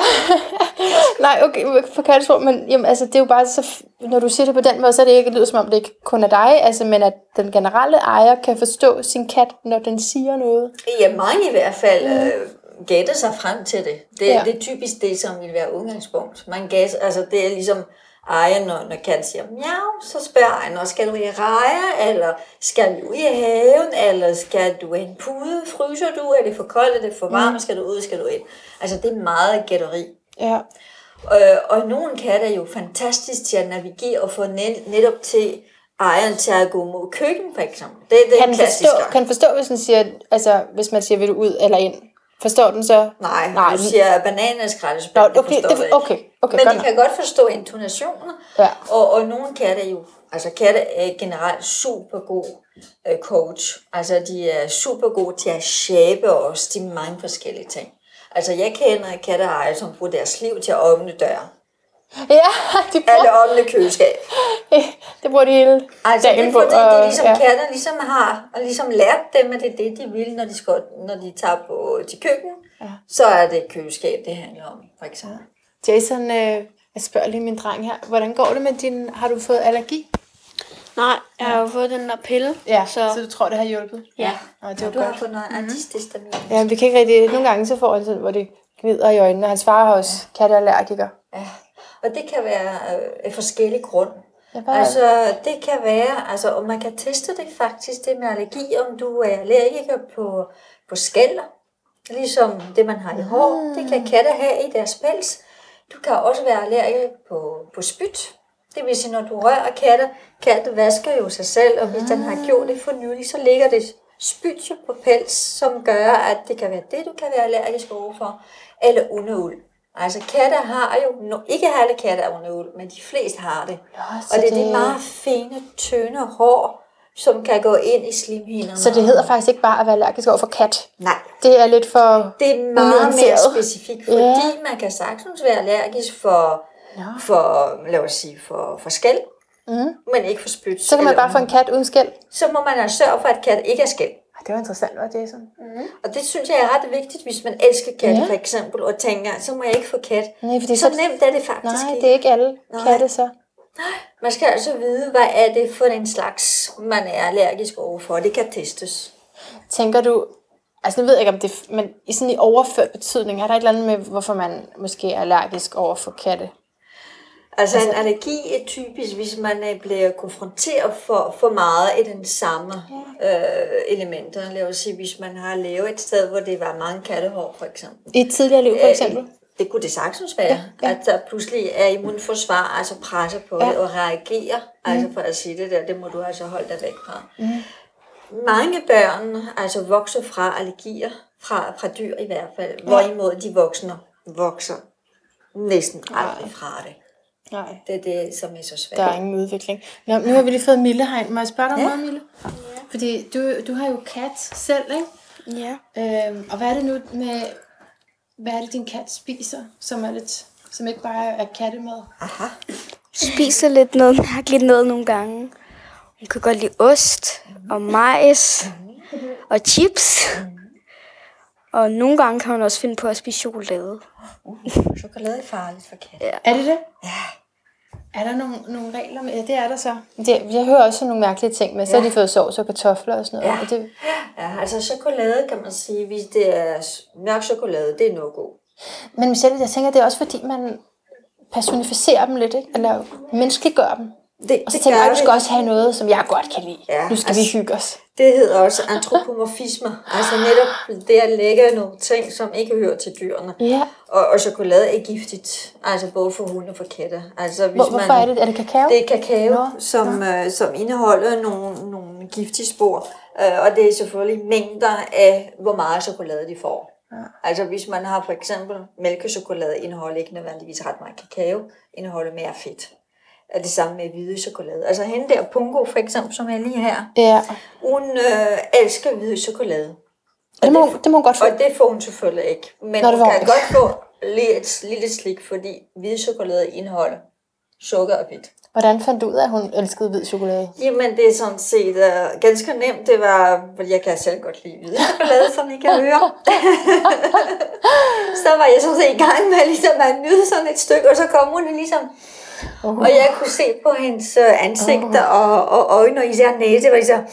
(laughs) Nej, okay, på kattesprog, men jamen, altså, det er jo bare så, når du siger det på den måde, så er det ikke, det lyder som om det ikke kun er dig, altså, men at den generelle ejer kan forstå sin kat, når den siger noget. Ja, mange i hvert fald øh, gætter sig frem til det. Det, Ja. det er typisk det, som vil være udgangspunkt. Man gætter, altså det er ligesom ejeren, når, når katten siger miau, så spørger ejeren, "Nå, skal du i reje, eller skal du i haven, eller skal du en pude, fryser du, er det for koldt, er det for varmt, mm. skal du ud, skal du ind. Altså det er meget gætteri. Ja. Øh, og nogle katte er jo fantastisk til at navigere og få net, netop til ejeren til at gå mod køkken, for eksempel. Det, det er Kan den klassisk. forstå, kan forstå, hvis den siger, altså, hvis man siger, vil du ud eller ind? Forstår den så? Nej, Nej, du siger bananaskraldespand, Nå, det okay, forstår det- ikke. okay, okay, Men de nok. kan godt forstå intonationer, Ja. og, og nogle katte er jo, altså katte er generelt super god øh, coach. Altså de er super gode til at shape os til mange forskellige ting. Altså jeg kender katteejere, som bruger deres liv til at åbne døre. (laughs) Ja, de bruger, Eller åbne køleskab. det bruger de hele Altså det dagen er på. fordi, det og- er ligesom ja. ja. katter ligesom har og ligesom lært dem, at det er det, de vil, når de, skal, når de tager på, til køkken. Ja. Så er det køleskab, det handler om, for eksempel. Jason, øh, jeg spørger lige min dreng her. Hvordan går det med din... Har du fået allergi? Nej, jeg har jo fået den der pille. så, så så du tror, det har hjulpet? ja. Nå, det var Du har godt. fået noget antihistamin. Ja, men vi kan ikke rigtig... Nogle gange så får jeg sådan, hvor det glider i øjnene. Hans far er også ja. katteallergiker. Ja. Og det kan være øh, af forskellige grund. Hvad- Altså, det kan være, altså, og man kan teste det faktisk, det med allergi, om du er allergiker på, på skælder, ligesom det, man har i hår. Det kan katte have i deres pels. Du kan også være allergiker på, på spyt. Det vil sige, når du rører katte, katte vasker jo sig selv, og hvis den har gjort det for nylig, så ligger det spyt på pels, som gør, at det kan være det, du kan være allergisk overfor, eller underuld. Altså katte har jo, no, ikke alle katte er underuld, men de fleste har det. så og det er det det- meget fine, tynde hår, som kan gå ind i slimhinderne. Så det hedder faktisk ikke bare at være allergisk over for kat. Nej, Det er lidt for... det er meget mere specifikt, fordi Ja. man kan sagtens være allergisk for, for lad os sige, for, for skæld, Mm. men ikke for spyt. Så kan man bare få en kat uden skæld. så må man altså sørge for, at kat ikke er skæld. Det var interessant, var Jason. Og det synes jeg er ret vigtigt, hvis man elsker katte Ja. ja. for eksempel, og tænker, så må jeg ikke få kat. Nej, fordi så, så- nemt er det faktisk Nej, ikke. det er ikke alle Nej. katte så. (gasps) Man skal altså vide, hvad er det for en slags, man er allergisk overfor. Det kan testes. Tænker du, altså nu ved jeg ikke om det, men i sådan i overført betydning, er der et eller andet med, hvorfor man måske er allergisk over for katte? Altså, altså en allergi er typisk, hvis man øh, bliver konfronteret for, for meget i den samme ja. øh, elementer. Lad os sige, hvis man har levet et sted, hvor det var mange kattehår, for eksempel. I et tidligere liv for eksempel? Øh, Det kunne det sagtens være, ja, ja. at der pludselig er immunforsvar, altså presser på ja. det og reagerer. Mm. Altså for at sige det der, det må du altså holde dig væk fra. Mm. Mange børn altså vokser fra allergier, fra, fra dyr i hvert fald, ja. hvorimod de voksne vokser næsten aldrig fra det. Nej, Det er det, som er så svært. der er ingen udvikling. Nå, nu har vi lige fået Mille herind. Må jeg spørge dig om Ja. noget, Mille? Fordi du, du har jo kat selv, ikke? Ja. Øhm, og hvad er det nu med, hvad er det din kat spiser, som er lidt, som ikke bare er kattemad? Aha. Spiser lidt noget mærkeligt noget nogle gange. Hun kan godt lide ost og majs og chips. Og nogle gange kan hun også finde på at spise chokolade. Chokolade er farligt for katte. Er det det? Ja. Er der nogle, nogle regler med? Ja, det er der så. Det, jeg hører også nogle mærkelige ting med. Så har Ja. de fået sovs og kartofler og sådan noget. Ja. Og det, Ja, altså chokolade kan man sige, hvis det er mørk chokolade, det er no god. men Michelle, jeg tænker, det er også fordi, man personificerer dem lidt, ikke? Eller menneskeliggør dem. Det, Og så tænker jeg, du skal også have noget, som jeg godt kan lide. Ja, nu skal altså- vi hygge os. Det hedder også antropomorfisme. Altså netop det at lægge nogle ting, som ikke hører til dyrene. Ja. Og, og chokolade er giftigt, altså både for hunde og for katte. Altså, hvis Hvor, hvorfor er det? Er det kakao? Det er kakao, Nå, som, øh, som indeholder nogle, nogle giftige spor. Øh, og det er selvfølgelig mængder af, hvor meget chokolade de får. Ja. Altså hvis man har for eksempel mælkechokolade, indeholder ikke nødvendigvis ret meget kakao, indeholder mere fedt. Og det samme med hvide chokolade. Altså hende der Pungo for eksempel, som er lige her, Ja. hun øh, elsker hvide chokolade. Det må, det må hun godt få. Og det får hun selvfølgelig ikke. Men Nå, det hun kan godt få lidt, et lille slik, fordi hvide chokolade indeholder sukker og fedt. Hvordan fandt du ud af, at hun elskede hvid chokolade? Jamen, det er sådan set uh, ganske nemt. Det var, fordi jeg kan selv godt lide hvide (laughs) chokolade, som I kan høre. (laughs) så var jeg sådan set i gang med ligesom at nyde sådan et stykke, og så kom hun ligesom. Uh. Og jeg kunne se på hendes uh, ansigt og, og øjne, og især næse, var ligesom,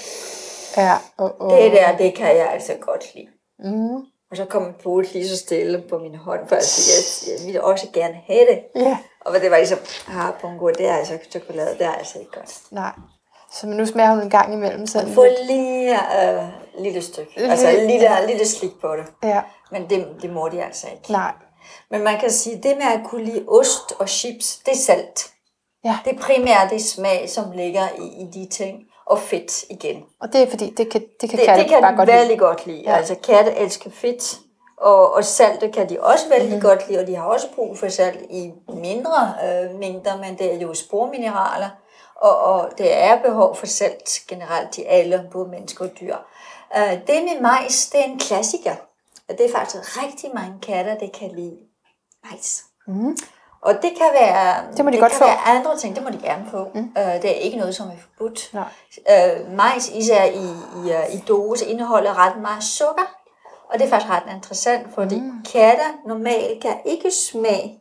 Ja. Uh, uh. det der, det kan jeg altså godt lide. Mm. Og så kom Boet lige så stille på min hånd, for sige, at jeg ville også gerne have det. Ja. Og det var ligesom, ah, bungo, det er altså chokolade, det er altså ikke godt. Nej. Så nu smager hun en gang imellem sådan Få lige øh, lille stykke, altså en lille, lille slik på det. Ja. Men det, det må de altså ikke. Nej. Men man kan sige, det med at kunne lide ost og chips, det er salt. Ja. Det er primært det smag, som ligger i, i de ting. Og fedt igen. Og det er fordi, det kan, det kan Det, katte det kan bare de godt lide. vældig godt lide. Ja. Altså katte elsker fedt. Og, og salt kan de også vældig Mhm. mm-hmm. godt lide, og de har også brug for salt i mindre øh, mængder, men det er jo spormineraler, og, og det er behov for salt generelt i alle, både mennesker og dyr. Øh, det med majs, det er en klassiker. Og det er faktisk rigtig mange katter, der kan lide majs. Mm. Og det kan være, Det må de det godt kan få. være andre ting, det må de gerne få. Mm. Øh, det er ikke noget, som er forbudt. Nej. Øh, majs, især i, i, øh, i dose, indeholder ret meget sukker. Og det er faktisk ret interessant, fordi mm. katter normalt kan ikke smage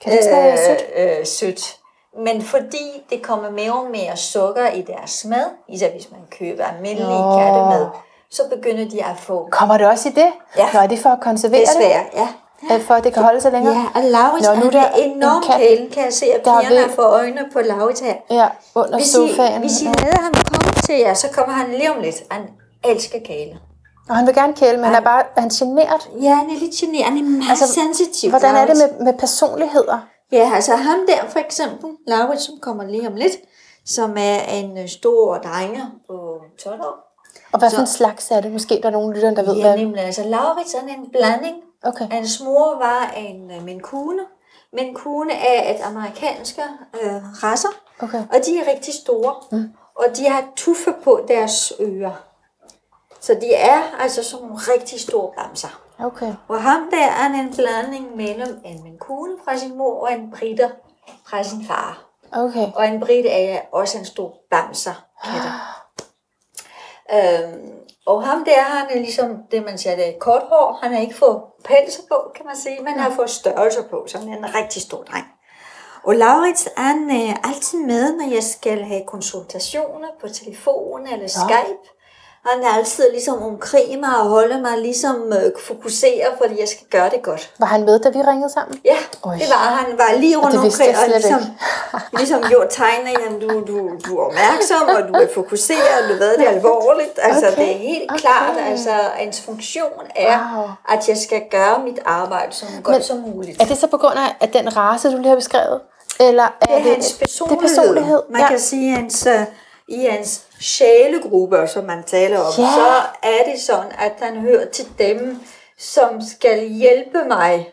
Kan det smage sødt? øh, sødt. Men fordi det kommer mere og mere sukker i deres mad, især hvis man køber almindelig Nå. kattemad, så begynder de at få Kommer det også i det? Ja. Nå, er det for at konservere det? desværre, ja. At for at det kan holde sig længere? Ja, og Laurits Nå, nu er han der er en enormt kat, kælen, kan jeg se, at er pigerne ved- får øjnene på Laurits her. Ja, under Hvis I, sofaen. hvis I ja. lader ham komme til jer, så kommer han lige om lidt. Han elsker kæle. Og han vil gerne kæle, men han er bare er han generet. Ja, han er lidt generet. Han er meget altså, sensitiv. Hvordan er det Laurits. med, med personligheder? Ja, altså ham der for eksempel, Laurits, som kommer lige om lidt, som er en øh, stor drenge på 12 år. Og hvad for en slags er det? Måske der er nogen lytter, der ved, Ja, hvad... nemlig, altså Laurits han er en blanding. Okay. Hans mor var en uh, minkune. Minkune er et amerikanske øh, raser, Okay. og de er rigtig store. Mm. Og de har tuffe på deres ører. Så de er altså sådan nogle rigtig store bamser. Okay. Og ham der er en blanding mellem en minkune fra sin mor og en britter fra sin far. Okay. Og en brit er også en stor bamser. (gasps) øhm, og ham der, han er ligesom det, man siger, det er kort hår. Han har ikke fået pelser på, kan man sige, men har fået størrelser på, så han er en rigtig stor dreng. Og Laurits han er altid med, når jeg skal have konsultationer på telefon eller Skype. Han altid ligesom omkring mig og holder mig ligesom øh, fokuseret, fordi jeg skal gøre det godt. Var han med, da vi ringede sammen? Ja, Oj. det var han. var lige rundt det vidste omkring og ligesom, (laughs) ligesom gjort tegner, jamen du, du, du er opmærksom, og du er fokuseret, og du ved det er alvorligt. Altså Okay, det er helt okay. klart, altså ens funktion er, Wow. at jeg skal gøre mit arbejde så godt som muligt. Er det så på grund af at den race, du lige har beskrevet? Eller er det er hans personlighed. Det er personlighed. Man ja. kan sige, hans, øh, i hans sjælegrupper, som man taler om, Ja. så er det sådan, at han hører til dem, som skal hjælpe mig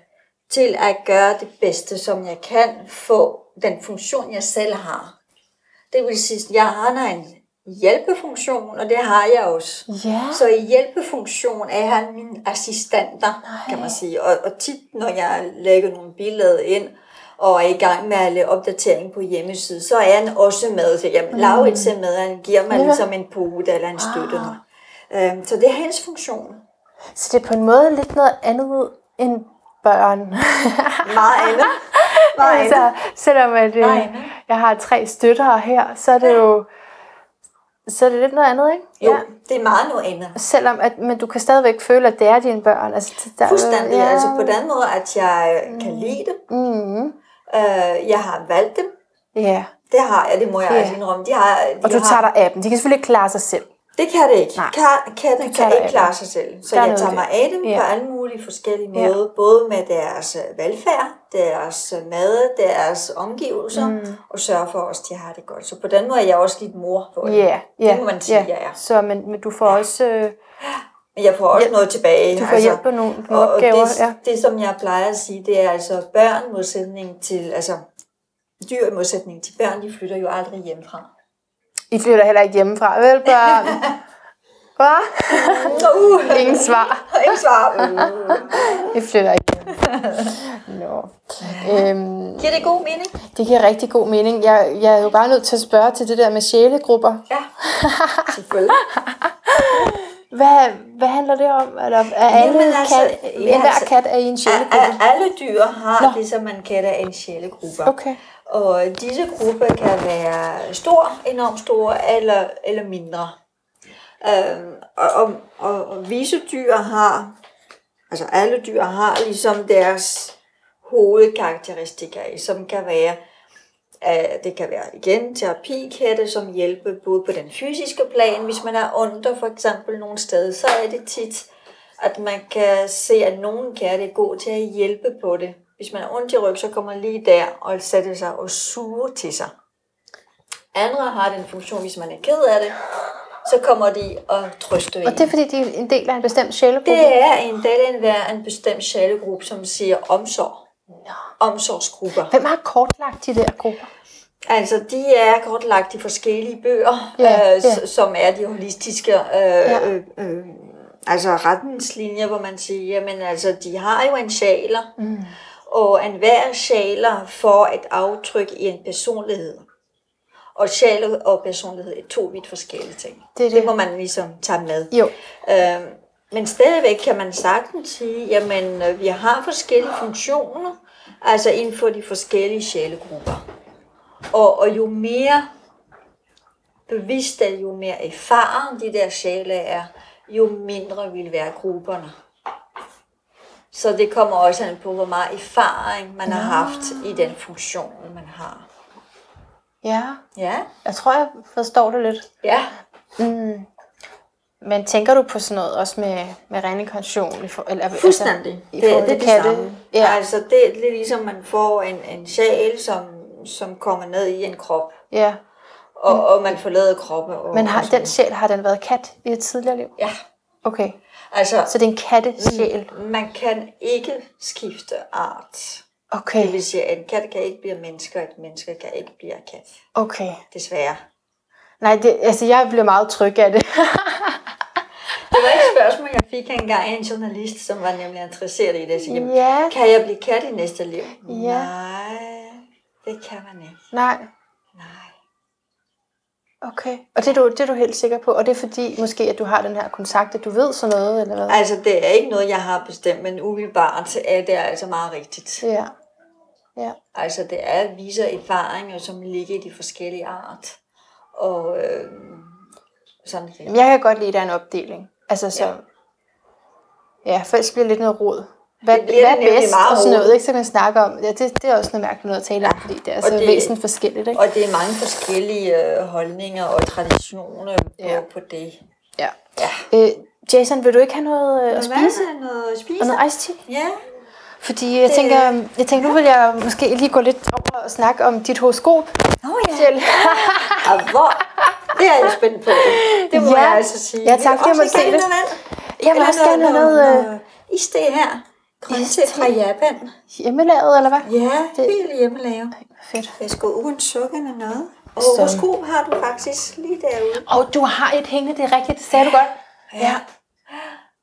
til at gøre det bedste, som jeg kan få den funktion, jeg selv har. Det vil sige, at jeg har en hjælpefunktion, og det har jeg også. Ja. Så i hjælpefunktion er han min assistenter, kan man sige. Og, og tit, når jeg lægger nogle billeder ind, og er i gang med at lave opdatering på hjemmesiden, så er han også med. Så jamen, Laurits er med, han giver mig Ja. ligesom en pude, eller han støtter mig. Øhm, så det er hans funktion. Så det er på en måde lidt noget andet end børn. (laughs) Meget andet. Meget andet. altså, selvom at, øh, jeg har tre støtter her, så er det jo så er det lidt noget andet, ikke? Jo, det er meget noget andet. Selvom at, men du kan stadigvæk føle, at det er dine børn. Altså, der, Fuldstændig. Ja. Altså på den måde, at jeg kan lide dem. Mm, Øh, jeg har valgt dem. ja. Det har jeg, det må jeg Ja. altså indrømme. De har, de Og du har, tager dig af dem. De kan selvfølgelig ikke klare sig selv. Det kan det ikke. Nej. Ka- Katten Det kan kan ikke klare sig selv. Så Der jeg tager mig af dem Ja. på alle mulige forskellige Ja. måder. Både med deres øh, velfærd, deres øh, mad, deres omgivelser, mm. og sørge for også, at de har det godt. Så på den måde er jeg også lidt mor på det. Ja, ja. Det må man sige, ja. jeg er. Så, men, men du får også... Øh, jeg får også Hjælp. noget tilbage. altså. Du får hjælp med nogle- nogle og, og opgaver, det, ja. det, som jeg plejer at sige, det er altså børn modsætning til, altså dyr i modsætning til børn, de flytter jo aldrig hjemmefra. I flytter heller ikke hjemmefra, vel børn? (laughs) Hvad? Uh, Ingen svar. (laughs) Ingen svar. (laughs) Uh. I flytter ikke. Nå. Øhm, Giver det god mening? det giver rigtig god mening. Jeg, jeg er jo bare nødt til at spørge til det der med sjælegrupper. Ja, selvfølgelig. Hvad, hvad handler det om? Eller er alle Jamen, altså, kat, ja, enhver altså, kat er i en sjælegruppe? Alle dyr har Nå. det, som man kalder en sjælegruppe. Okay. Og disse grupper kan være stor, enormt store eller, eller mindre. Øhm, og, og, og, og visse dyr har, altså alle dyr har ligesom deres hovedkarakteristikker, som kan være, øh, det kan være igen terapikatte, som hjælper både på den fysiske plan, hvis man er under for eksempel nogle steder, så er det tit, at man kan se, at nogle katte er gode til at hjælpe på det. Hvis man er ondt i ryg, så kommer man lige der og sætter sig og suger til sig. Andre har den funktion, hvis man er ked af det, så kommer de og trøster en. Og det er fordi, de er en del af en bestemt sjælegruppe? Det er en del af en, en bestemt sjælegruppe, som siger omsorg. Omsorgsgrupper. Hvem har kortlagt de der grupper? Altså, de er kortlagt i forskellige bøger, Ja, øh, ja. som er de holistiske øh, øh, øh, altså retningslinjer, hvor man siger, jamen altså, de har jo en sjæler, mm. og enhver sjæler får et aftryk i en personlighed. Og sjæl og personlighed er to vidt forskellige ting. Det er det. det må man ligesom tage med. Jo. Øh, men stadigvæk kan man sagtens sige, jamen øh, vi har forskellige funktioner, altså inden for de forskellige sjælegrupper. Og, og jo mere bevidste, jo mere erfaren de der sjæle er, jo mindre vil være grupperne. Så det kommer også an på, hvor meget erfaring man har haft i den funktion, man har. Ja, Ja, jeg tror, jeg forstår det lidt. ja. Mm. Men tænker du på sådan noget også med, med for, eller, Fuldstændig. Altså, i det, forhold det er det katte? samme. Ja. Altså, det, det er ligesom, man får en, en sjæl, som, som kommer ned i en krop, ja. og, og man forlader kroppen. Og, Men har og den sjæl, har den været kat i et tidligere liv? Ja, Okay, altså, så det er en kattesjæl. man kan ikke skifte art. Okay, Det vil sige, at en kat kan ikke blive menneske, og et menneske kan ikke blive kat. okay. Desværre. Nej, det, altså jeg bliver meget tryg af det. (laughs) Det var et spørgsmål, jeg fik engang af en journalist, som var nemlig interesseret i det. Jeg siger, Ja. Kan jeg blive kat i næste liv? Ja. Nej, det kan man ikke. Nej, Nej. okay. Og det er, du, det er du helt sikker på? Og det er fordi, måske, at du har den her kontakt, at du ved sådan noget, eller hvad? Altså, det er ikke noget, jeg har bestemt, men umiddelbart er det altså meget rigtigt. Ja. Ja. Altså, det er viser erfaringer, som ligger i de forskellige art. Og øh, sådan. Jamen, jeg kan godt lide, at der er en opdeling. Altså så... Ja, ja for ellers bliver lidt noget råd. Hvad, Det bliver hvad det er bedst meget og sådan noget, rod. ikke? Så kan man snakke om, ja, det, det er også noget mærkeligt noget at tale om, fordi det er og så det- væsentligt forskelligt, ikke? Og det er mange forskellige øh, holdninger og traditioner på, Ja. på det. Ja. Ja. Øh, Jason, vil du ikke have noget øh, at spise? er noget at spise? Og noget iced tea? Ja. Fordi jeg tænker, jeg tænker, nu vil jeg måske lige gå lidt over og snakke om dit horoskop. Nå ja. Kjell. Og (laughs) hvor? Det er jeg spændt på. Det må Ja. jeg altså sige. Ja, tak, jeg måtte se det. Jeg vil også gerne have noget øh, Is det her. Grøntsager fra Japan. hjemmelavet, eller hvad? Ja, Det- helt hjemmelavet. Fedt. Jeg skal uden sukker eller noget. Og Så- horoskop har du faktisk lige derude. Og du har et hængende, det er rigtigt, det sagde du godt. Ja.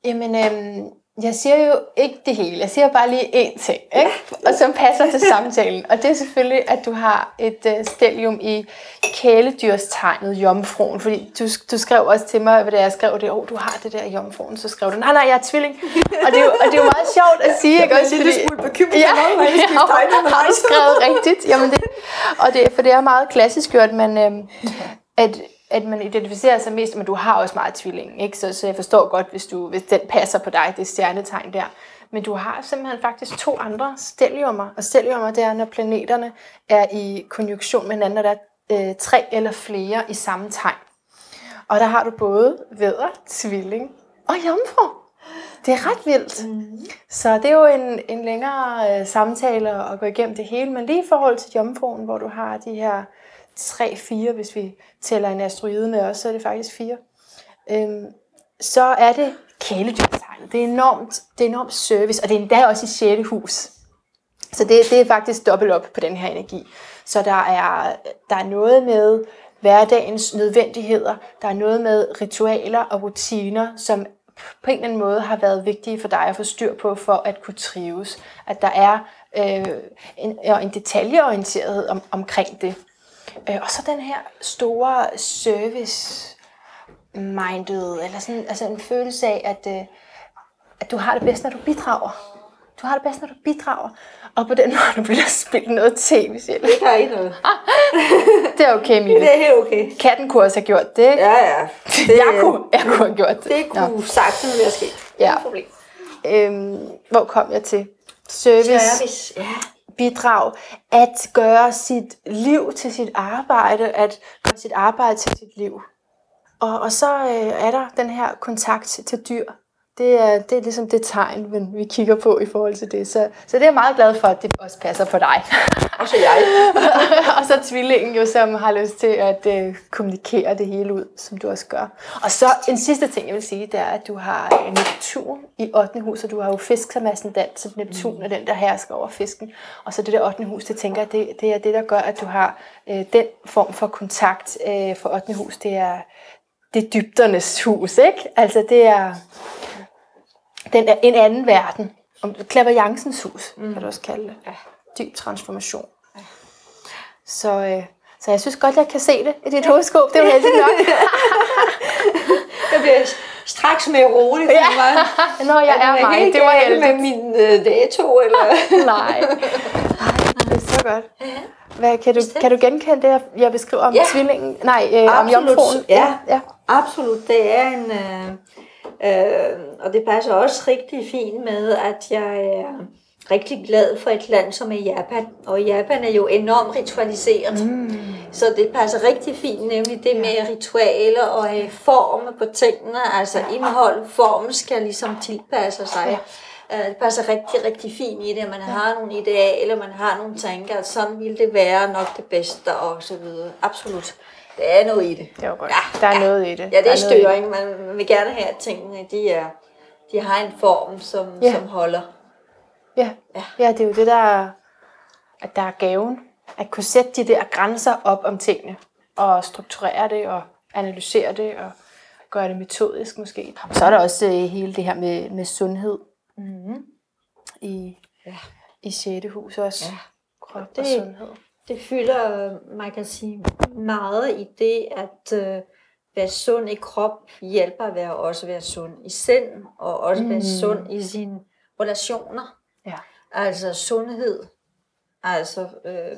Jamen, øhm, jeg siger jo ikke det hele. Jeg siger bare lige én ting, ikke? og som passer til samtalen. Og det er selvfølgelig, at du har et øh, stelium i kæledyrstegnet jomfruen. Fordi du, du skrev også til mig, hvad det er, jeg skrev det, oh, du har det der jomfruen. Så skrev du, nej, nej, jeg er tvilling. Og det er jo, og det er jo meget sjovt at sige, ikke? Også fordi- bekymret Ja, ja, har du skrevet rigtigt? Jamen det, og det, for det er meget klassisk jo, at man, øhm, at, at man identificerer sig mest, men du har også meget tvilling, ikke? Så, så jeg forstår godt, hvis, du, hvis den passer på dig, det stjernetegn der. Men du har simpelthen faktisk to andre steliummer, og steliummer det er, når planeterne er i konjunktion med hinanden, og der er øh, tre eller flere i samme tegn. Og der har du både vædder, tvilling og jomfru. Det er ret vildt. Mm. Så det er jo en, en længere øh, samtale at gå igennem det hele, men lige i forhold til jomfruen, hvor du har de her 3-4, hvis vi tæller en asteroide med også, så er det faktisk 4. Øhm, så er det kæledyrtegnet. Det er enormt, det er enormt service, og det er endda også i 6. hus. Så det, det er faktisk dobbelt op på den her energi. Så der er, der er noget med hverdagens nødvendigheder, der er noget med ritualer og rutiner, som på en eller anden måde har været vigtige for dig at få styr på, for at kunne trives. At der er øh, en, en detaljeorienterethed om, omkring det. Øh, og så den her store service minded, eller sådan, altså en følelse af, at, øh, at du har det bedst, når du bidrager. Du har det bedst, når du bidrager. Og på den (laughs) måde, du bliver spillet noget tv selv. Det er ikke noget. (laughs) Det er okay, Mille. Det er helt okay. Katten kunne også have gjort det? Ja, ja. (laughs) Det, jeg, kunne, jeg kunne have gjort det. det kunne sagtens være sket. Ja. Ingen problem. Øhm, hvor kom jeg til? Service, Service. Ja bidrag, at gøre sit liv til sit arbejde, at gøre sit arbejde til sit liv. Og, og så øh, er der den her kontakt til dyr. Det er, det er ligesom det tegn, men vi kigger på i forhold til det. Så, så det er jeg meget glad for, at det også passer på dig. (laughs) Også jeg. (laughs) og så tvillingen jo, som har lyst til at øh, kommunikere det hele ud, som du også gør. Og så en sidste ting, jeg vil sige, det er, at du har øh, Neptun i 8. hus, og du har jo fisk som ascendant, så Neptun er den, der hersker over fisken. Og så det der 8. hus, det tænker jeg, det, det er det, der gør, at du har øh, den form for kontakt øh, for 8. hus. Det er, det er dybdernes hus, ikke? Altså det er, den er en anden verden. Om Clairvoyancens hus, mm. kan du også kalde det. Ja. Dyb transformation. Ja. Så, øh, så jeg synes godt, jeg kan se det i dit horoskop. Det er jo heldigt nok. (laughs) Jeg bliver straks mere rolig. Ja. Ja. Nå, jeg er mig. helt Det var galt med heldigt. min øh, dato, eller... (laughs) Nej. Det er så godt. Hvad, kan, du, kan du genkende det, jeg- beskriver om Ja. tvillingen? Nej, øh, om jomfruen? Ja. ja. Absolut, det er en, øh, Øh, og det passer også rigtig fint med, at jeg er rigtig glad for et land som er Japan. Og Japan er jo enormt ritualiseret. Mm. Så det passer rigtig fint, nemlig det med ritualer og have former på tingene. Altså indhold, form skal ligesom tilpasse sig. Øh, Det passer rigtig, rigtig fint i det, at man har nogle idealer, man har nogle tanker, at sådan ville det være nok det bedste og så videre. Absolut. Det er noget i det. Det var godt. Ja, der er noget i det. Ja, det Der er noget i styring. Man vil gerne have, at tingene de er, de har en form, som, Ja. som holder. Ja. Ja. ja, det er jo det, der er, at der er gaven. At kunne sætte de der grænser op om tingene. Og strukturere det, og analysere det, og gøre det metodisk måske. Og så er der også øh, hele det her med, med sundhed Mm-hmm. i, Ja. i 6. hus også. Ja. Krop Det- og sundhed. Det fylder, man kan sige, meget i det, at øh, være sund i krop hjælper at være, også være sund i sind, og også være Mm. sund i sine relationer. Ja. Altså sundhed, altså øh,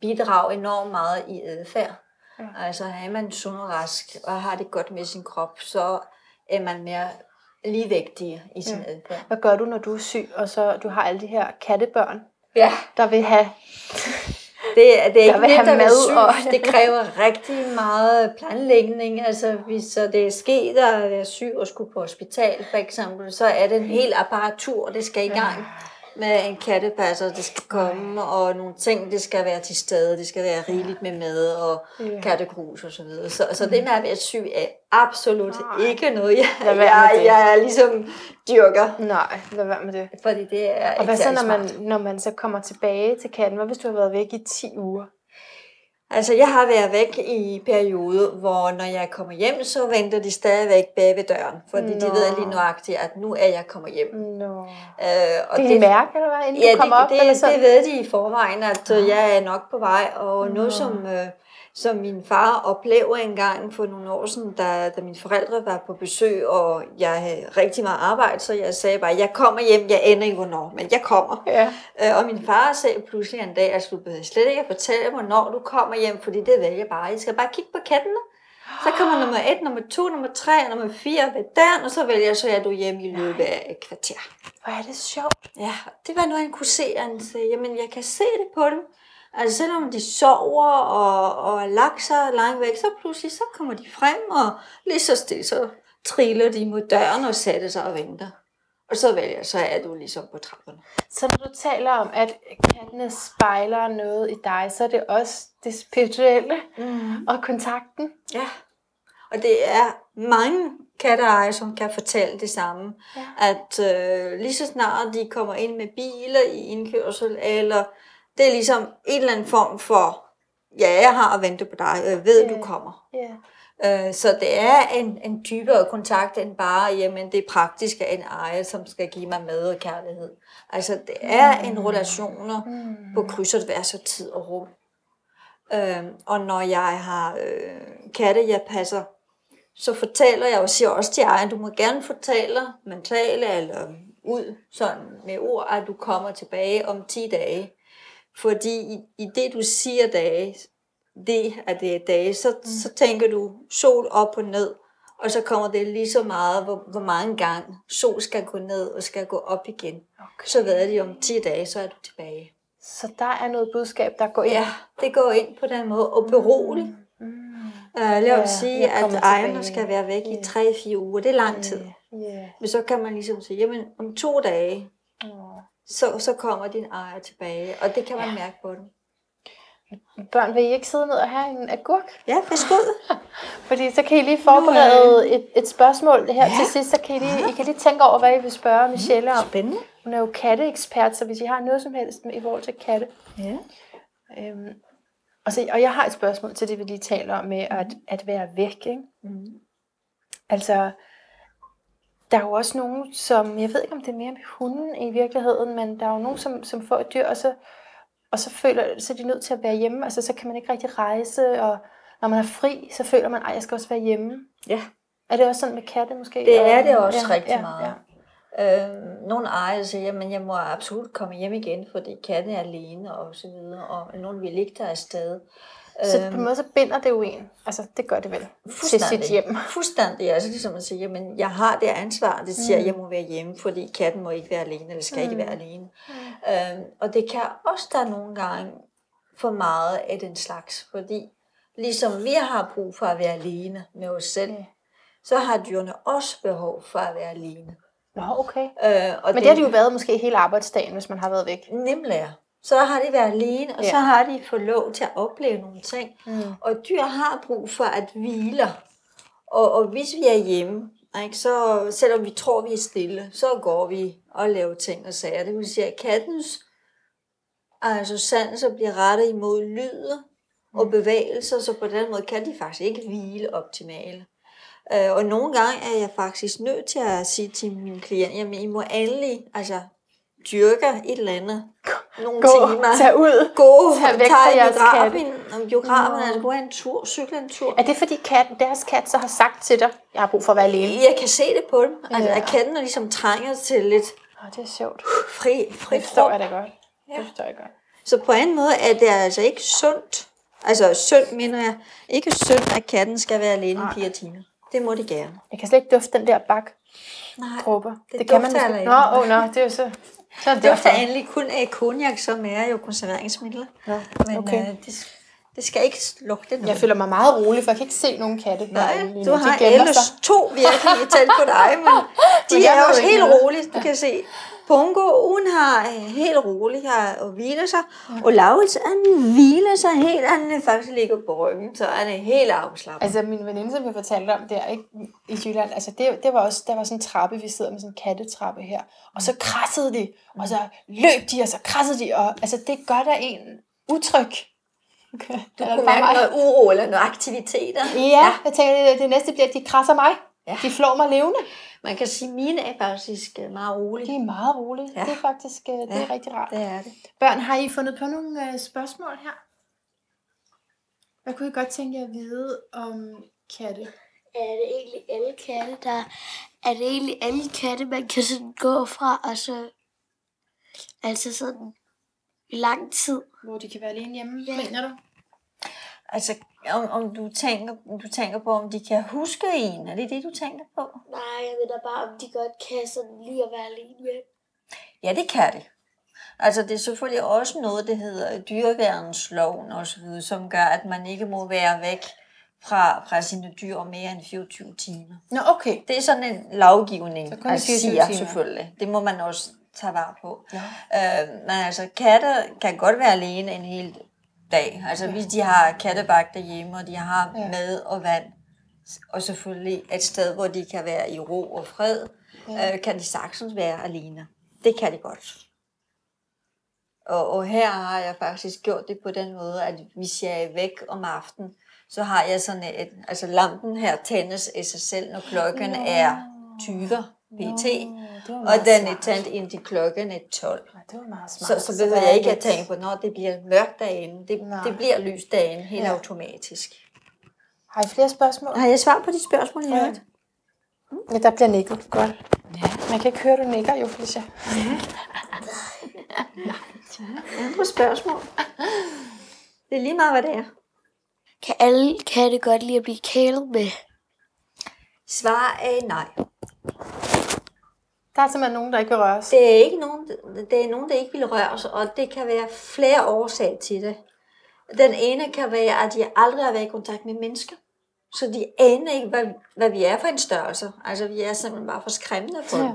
bidrager enormt meget i adfærd. Ja. Altså er man sund og rask, og har det godt med sin krop, så er man mere ligevægtig i sin Ja. adfærd. Hvad gør du, når du er syg, og så du har alle de her kattebørn, Ja. der vil have... Det, er- det er ikke vil nemt have at være syg. og- Det kræver rigtig meget planlægning. Altså, hvis så det er sket at være syg og skulle på hospital, for eksempel, så er det en hel apparatur, det skal i gang med en kattepasser, det skal komme, og nogle ting, det skal være til stede, det skal være rigeligt med mad og Ja. kattegrus og så videre. Så, så det med at være syg er absolut Nej. ikke noget, jeg, jeg, det. jeg ligesom dyrker. Nej, lad være med det. Fordi det er Og hvad så, når man, når man så kommer tilbage til katten? Hvad hvis du har været væk i 10 uger? Altså, jeg har været væk i perioder, hvor når jeg kommer hjem, så venter de stadigvæk bag ved døren. Fordi Nå. de ved lige nuagtigt, at nu er jeg kommet hjem. Nå. Øh, og Det kan de mærke, eller hvad, inden ja, du kommer det, op? det, eller det, sådan? det ved de i forvejen, at øh, jeg er nok på vej. Og Nå. noget, som, øh, som min far oplevede engang for nogle år siden, da, da mine forældre var på besøg, og jeg havde rigtig meget arbejde, så jeg sagde bare, jeg kommer hjem, jeg ender ikke hvornår, men jeg kommer. Ja. Øh, og min far sagde pludselig en dag, at du behøver slet ikke at fortælle, hvornår du kommer hjem, fordi det jeg bare. Jeg skal bare kigge på kattene. Så kommer nummer et, nummer to, nummer tre, nummer fire ved døren, og så vælger jeg, så er du hjemme i løbet af et kvarter. Hvor er det sjovt. Ja, det var noget, han kunne se, og han sagde, jamen jeg kan se det på dem. Altså selvom de sover og, og lagt sig langt væk, så pludselig så kommer de frem, og lige så stille, så triller de mod døren og sætter sig og venter. Og så vælger så er du ligesom på trapperne. Så når du taler om, at kattene spejler noget i dig, så er det også det spirituelle Mm. og kontakten. Ja, og det er mange katteejere, som kan fortælle det samme. Ja. At øh, lige så snart de kommer ind med biler i indkørsel, eller det er ligesom en eller anden form for, ja, jeg har at vente på dig, jeg ved, Ja. du kommer. Ja. Øh, så det er en, en dybere kontakt end bare, jamen det praktiske af en ejer, som skal give mig mad og kærlighed. Altså det er en relationer Mm. på kryds og tværs af tid og rum. Øhm, og når jeg har øh, katte, jeg passer, så fortæller jeg og siger også til ejeren, du må gerne fortælle mentale eller ud sådan med ord, at du kommer tilbage om 10 dage. Fordi i, i det, du siger dage, det at det er dage, så, mm. så tænker du sol op og ned, og så kommer det lige så meget, hvor, hvor mange gange sol skal gå ned og skal gå op igen. Okay. Så ved de om 10 dage, så er du tilbage. Så der er noget budskab, der går ind. Ja, det går ind på den måde, og berolig. Mm. Uh, lad Ja, os sige, jeg at ejerne skal være væk Ja. i 3-4 uger. Det er lang tid. Yeah. Men så kan man ligesom sige, jamen om to dage, Yeah. Så, så kommer din ejer tilbage. Og det kan man mærke på den. Børn, vil I ikke sidde ned og have en agurk? Ja, værsgo. (laughs) Fordi så kan I lige forberede et, et spørgsmål her Ja. til sidst. Så kan I, lige, I kan lige tænke over, hvad I vil spørge Michelle om. Spændende. Hun er jo katteekspert, så hvis I har noget som helst med, i forhold til katte. Ja. Øhm, og, så, og jeg har et spørgsmål til det, vi lige taler om med at, at være væk. Ikke? Mm. Altså, der er jo også nogen, som, jeg ved ikke om det er mere med hunden i virkeligheden, men der er jo nogen, som, som får et dyr, og så, og så føler så er de nødt til at være hjemme. Altså, så kan man ikke rigtig rejse, og når man er fri, så føler man, at jeg skal også være hjemme. Ja, Er det også sådan med katte måske? det er det også ja, rigtig ja, meget. Ja. Øh, nogle ejere siger, at jeg må absolut komme hjem igen, fordi katten er alene og så videre, og nogen vil ikke tage afsted. Så på en måde så binder det jo en. Altså, det gør det vel til sit hjem. Fuldstændig. Altså ligesom at sige, jamen, jeg har det ansvar, det siger, mm. jeg må være hjemme, fordi katten må ikke være alene, eller skal mm. ikke være alene. Mm. Øhm, og det kan også der nogle gange for meget af den slags, fordi ligesom vi har brug for at være alene med os selv, mm. så har dyrene også behov for at være alene. Nå, okay. Øh, og Men det, det har de jo været måske hele arbejdsdagen, hvis man har været væk. Nemlig, så har de været alene, og ja. så har de fået lov til at opleve nogle ting. Mm. Og dyr har brug for at hvile. Og, og hvis vi er hjemme, ikke, så selvom vi tror, vi er stille, så går vi og laver ting og sager. Det vil sige, at kattens altså sanser bliver rettet imod lyde og mm. bevægelser, så på den måde kan de faktisk ikke hvile optimalt. Øh, og nogle gange er jeg faktisk nødt til at sige til mine klienter, at I må endelig altså, dyrker et eller andet. Nogle gå, timer. Tag ud. Gå, tag væk fra jeres biografen. Biografen, altså gå en tur, cykle en tur. Er det fordi katten, deres kat så har sagt til dig, jeg har brug for at være alene? Jeg kan se det på dem. Altså, ja. at katten er ligesom trænger til lidt oh, det er sjovt. Fri, fri det forstår jeg da godt. Ja. Det forstår jeg godt. Så på en måde er det altså ikke sundt. Altså synd, mener jeg. Ikke synd, at katten skal være alene i fire timer. Det må de gerne. Jeg kan slet ikke dufte den der bak. Nej, det, det kan man ikke. Nå, oh, no, det er jo så... Så det dufter endelig kun af konjak, som er jo konserveringsmiddel. Ja, Men okay. øh, det, det skal ikke lugte noget. Jeg føler mig meget rolig, for jeg kan ikke se nogen katte. Nej, du har ellers to virkelig tæt på dig, men (laughs) de er også helt rolige. Du kan se, Pongo, hun har øh, helt roligt her og hviler sig, og Laurits, han hviler sig helt, han faktisk ligger på ryggen, så han er helt afslappet. Altså min veninde, som jeg fortalte om der ikke, i Jylland, altså det, det var også, der var sådan en trappe, vi sidder med sådan en kattetrappe her, og så krassede de, og så løb de, og så krassede de, og altså det gør der en utryg. Okay. Du kunne mærke noget uro eller noget aktiviteter. Ja, ja. jeg tænker, det, det næste bliver, at de krasser mig. Ja. De flår mig levende. Man kan sige, at mine er faktisk øh, meget rolige. De er meget rolige. Ja. Det er faktisk øh, det er ja, rigtig rart. det er det. Børn, har I fundet på nogle uh, spørgsmål her? Hvad kunne I godt tænke jer at vide om katte? Er det egentlig alle katte, der... Er det egentlig alle katte, man kan sådan gå fra, og så... Altså sådan i lang tid. Hvor de kan være alene hjemme, ja. mener du? Altså, om, om du, tænker, du tænker på, om de kan huske en. Er det det, du tænker på? Nej, jeg ved da bare, om de godt kan sådan lige at være alene med. Ja, det kan det. Altså, det er selvfølgelig også noget, det hedder dyreværensloven osv., som gør, at man ikke må være væk fra, fra sine dyr mere end 24 timer. Nå, okay. Det er sådan en lovgivning, så altså, siger timer. selvfølgelig. Det må man også tage vare på. Ja. Øh, men altså, katte kan godt være alene en hel dag. Altså ja. hvis de har kattebak derhjemme, og de har ja. mad og vand, og selvfølgelig et sted, hvor de kan være i ro og fred, ja. øh, kan de sagtens være alene. Det kan de godt. Og, og her har jeg faktisk gjort det på den måde, at hvis jeg er væk om aftenen, så har jeg sådan et, altså lampen her tændes af sig selv, når klokken ja. er 20 pt. Nå, og den er tændt ind til klokken er 12. Ja, det var meget smart. Så, så behøver jeg ikke at tænke på, når det bliver mørkt derinde. Det, det bliver lys derinde helt ja. automatisk. Har I flere spørgsmål? Har jeg svar på de spørgsmål, jeg ja. Mm. Ja, der bliver nikket. Godt. Ja. Man kan ikke høre, du nikker jo, Felicia. Ja. (laughs) Andre spørgsmål. Det er lige meget, hvad det er. Kan alle katte godt lide at blive kælet med? Svar er nej. Der er simpelthen nogen, der ikke vil røres. Det er ikke nogen, det er nogen, der ikke vil røres, og det kan være flere årsager til det. Den ene kan være, at de aldrig har været i kontakt med mennesker. Så de aner ikke, hvad, hvad vi er for en størrelse. Altså, vi er simpelthen bare for skræmmende for dem.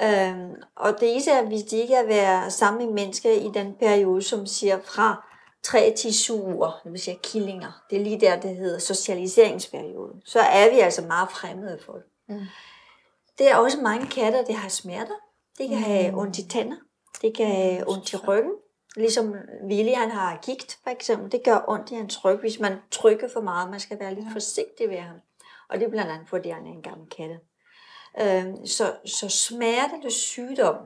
Ja. Øhm, og det er, hvis de ikke har været sammen med mennesker i den periode, som siger fra 3 til 7 uger, det vil sige killinger. Det er lige der, det hedder socialiseringsperioden. Så er vi altså meget fremmede for det. Mm. Det er også mange katter, der har smerter. De kan mm. have ondt i tænder. De kan have ondt i ryggen. Ligesom William har gigt, for eksempel. Det gør ondt i hans ryg, hvis man trykker for meget. Man skal være lidt forsigtig ved ham. Og det er blandt andet, fordi han er en gammel katte. Øhm, så, så smerte sygdom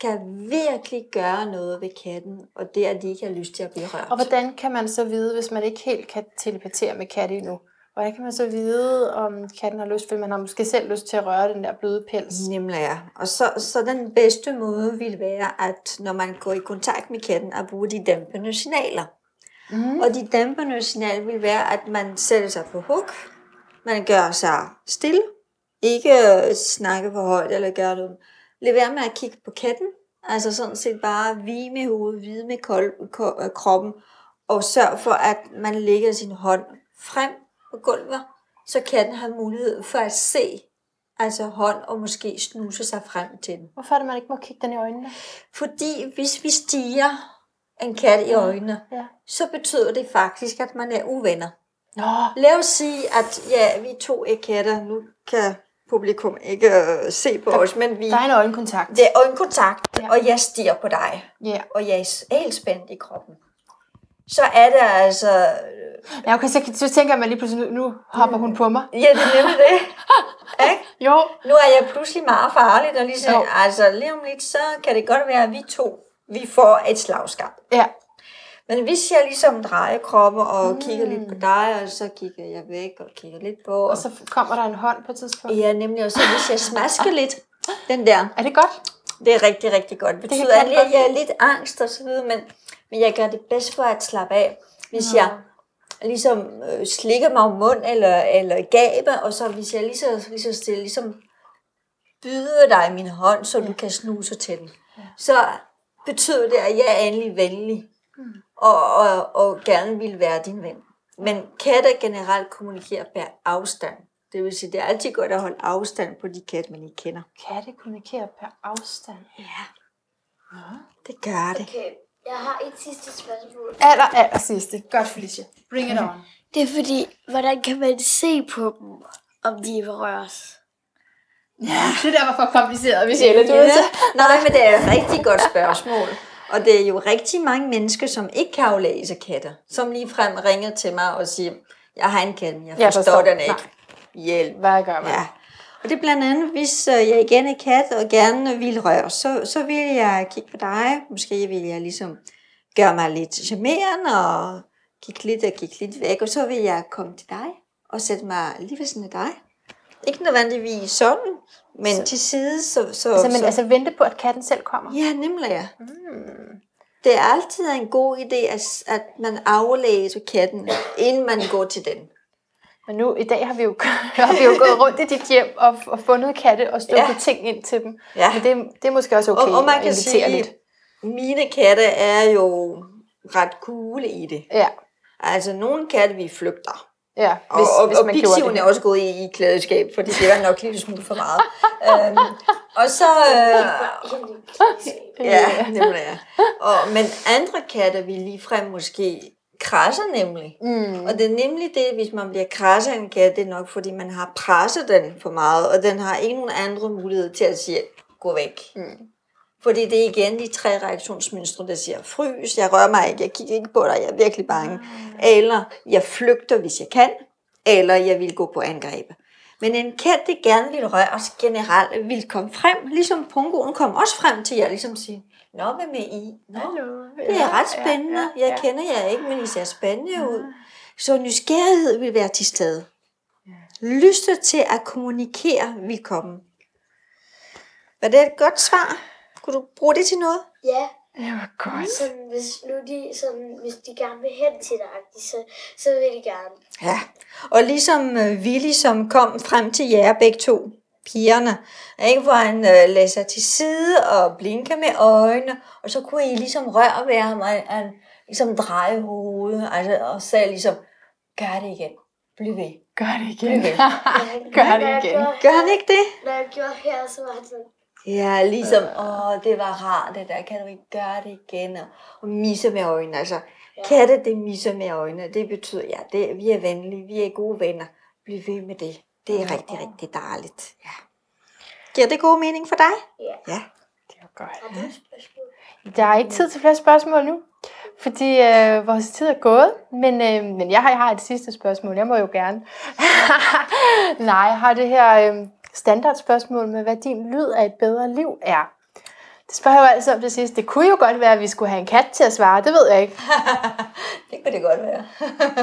kan virkelig gøre noget ved katten, og det er, at de ikke har lyst til at blive rørt. Og hvordan kan man så vide, hvis man ikke helt kan telepatere med katte endnu, Hvordan kan man så vide, om katten har lyst, for man har måske selv lyst til at røre den der bløde pels? Nemlig ja. Og så, så den bedste måde vil være, at når man går i kontakt med katten, at bruge de dæmpende signaler. Mm. Og de dæmpende signaler vil være, at man sætter sig på hug, man gør sig stille, ikke snakke for højt eller gøre noget. Lad være med at kigge på katten, altså sådan set bare hvile med hovedet, hvile med kroppen, og sørg for, at man lægger sin hånd frem på gulvet, så katten har mulighed for at se altså hånd og måske snuse sig frem til den. Hvorfor er det, man ikke må kigge den i øjnene? Fordi hvis vi stiger en kat i øjnene, Ja. så betyder det faktisk, at man er uvenner. Nå, Lad os sige, at ja, vi to er katter. Nu kan publikum ikke øh, se på os, men vi... der er en øjenkontakt. Det er øjenkontakt, Ja. ja. og jeg stiger på dig, Ja. og jeg er helt spændt i kroppen. Så er det altså... Ja, okay, så, så tænker man lige pludselig, nu, hopper hun på mig. Ja, det er nemlig det. (laughs) Ikke? Jo. Nu er jeg pludselig meget farlig, og lige så, Jo. altså lige om lidt, så kan det godt være, at vi to vi får et slagskab. Ja. Men hvis jeg ligesom drejer kroppen og mm. kigger lidt på dig, og så kigger jeg væk og kigger lidt på. Og så kommer der en hånd på et tidspunkt. Ja, nemlig, og så hvis jeg smasker (laughs) lidt, den der, Er det godt? det er rigtig, rigtig godt. Det betyder, kan at godt. jeg er lidt angst og så videre, men, men jeg gør det bedst for at slappe af. Hvis jeg ligesom øh, slikker mig om mund eller, eller gaber, og så hvis jeg lige så, lige så stille ligesom byder dig min hånd, så du kan snuse til den, så betyder det, at jeg er endelig venlig og, og, og gerne vil være din ven. Men katter generelt kommunikerer per afstand. Det vil sige, det er altid godt at holde afstand på de katte, man ikke kender. Katte kommunikerer per afstand. Ja. Det gør det. Okay, jeg har et sidste spørgsmål. Aller, aller sidste. Godt, Felicia. Bring it on. Det er fordi, hvordan kan man se på dem, om de vil røres? Det der var for kompliceret, hvis jeg Ja. Nej, men det er et rigtig godt spørgsmål. Og det er jo rigtig mange mennesker, som ikke kan aflæse katter, som lige frem ringer til mig og siger, jeg har en kat, men jeg Jeg forstår, forstår. den ikke. Nej. Hjælp. Hvad gør man? Ja. Og det er blandt andet, hvis øh, jeg igen er kat og gerne vil røre, så, så vil jeg kigge på dig. Måske vil jeg ligesom gøre mig lidt charmerende og kigge lidt og kigge lidt væk. Og så vil jeg komme til dig og sætte mig lige ved siden af dig. Ikke nødvendigvis sådan, men så, til side. Så, så, Altså, men så, altså vente på, at katten selv kommer. Ja, nemlig ja. Mm. Det er altid en god idé, at, at man aflæser katten, inden man går til den. Men nu, i dag har vi jo, (laughs) har vi jo gået rundt i dit hjem og, og fundet katte og stukket ja. Ting ind til dem. Ja. Men det, det er måske også okay og, og man at kan invitere sige, lidt. mine katte er jo ret cool i det. Ja, Altså, nogle katte, vi flygter. ja hvis, Og, og, hvis og man gjorde Pixiven det. er også gået i, i klædeskab, fordi det var nok lidt smule for meget. øhm, og så... (laughs) Øh, ja, nemlig ja. Og, men andre katte vil lige frem måske krasser nemlig. Mm. Og det er nemlig det, hvis man bliver krasset af en kat, det er nok fordi man har presset den for meget, og den har ikke nogen andre muligheder til at sige, gå væk. Mm. Fordi det er igen de tre reaktionsmønstre, der siger, frys, jeg rører mig ikke, jeg kigger ikke på dig, jeg er virkelig bange. Eller jeg flygter, hvis jeg kan, eller jeg vil gå på angreb. Men en kat, det gerne vil røres generelt, vil komme frem, ligesom pongoen kom også frem til jer, ligesom sige, Nå, hvad med I? Nå, det er ret spændende. Ja, ja, Jeg kender jer ikke, men I ser spændende ud. Så nysgerrighed vil være til stede. Lyster til at kommunikere vil komme. Var det et godt svar? Kunne du bruge det til noget? Ja, Det var godt. sådan, hvis, nu de, sådan, hvis de gerne vil hen til dig, så, så vil de gerne. Ja. Og ligesom øh, Willy, som kom frem til jer begge to, pigerne, ikke, hvor han øh, lagde sig til side og blinker med øjnene, og så kunne I ligesom røre ved ham, og han, han ligesom dreje hovedet, altså, og sagde ligesom, gør det igen, bliv ved. Gør det igen. Okay. (laughs) Gør Når det igen. Gør han ikke det? Når jeg gjorde her, så var han sådan, Ja, ligesom, åh, det var rart, det der, kan du ikke gøre det igen, og, og misse med øjnene, altså, katte, det misser med øjnene, det betyder, ja, det, vi er venlige, vi er gode venner, bliv ved med det, det er rigtig, rigtig dejligt, ja. Giver det god mening for dig? Ja. Ja. Det var godt. har du et spørgsmål? Der er ikke tid til flere spørgsmål nu, fordi øh, vores tid er gået. Men, øh, men jeg, har, jeg har et sidste spørgsmål. Jeg må jo gerne. (laughs) Nej, jeg har det her øh, standardspørgsmål med, hvad din lyd af et bedre liv er. Det spørger jeg jo altid om det sidste. Det kunne jo godt være, at vi skulle have en kat til at svare. Det ved jeg ikke. (laughs) det kunne det godt være.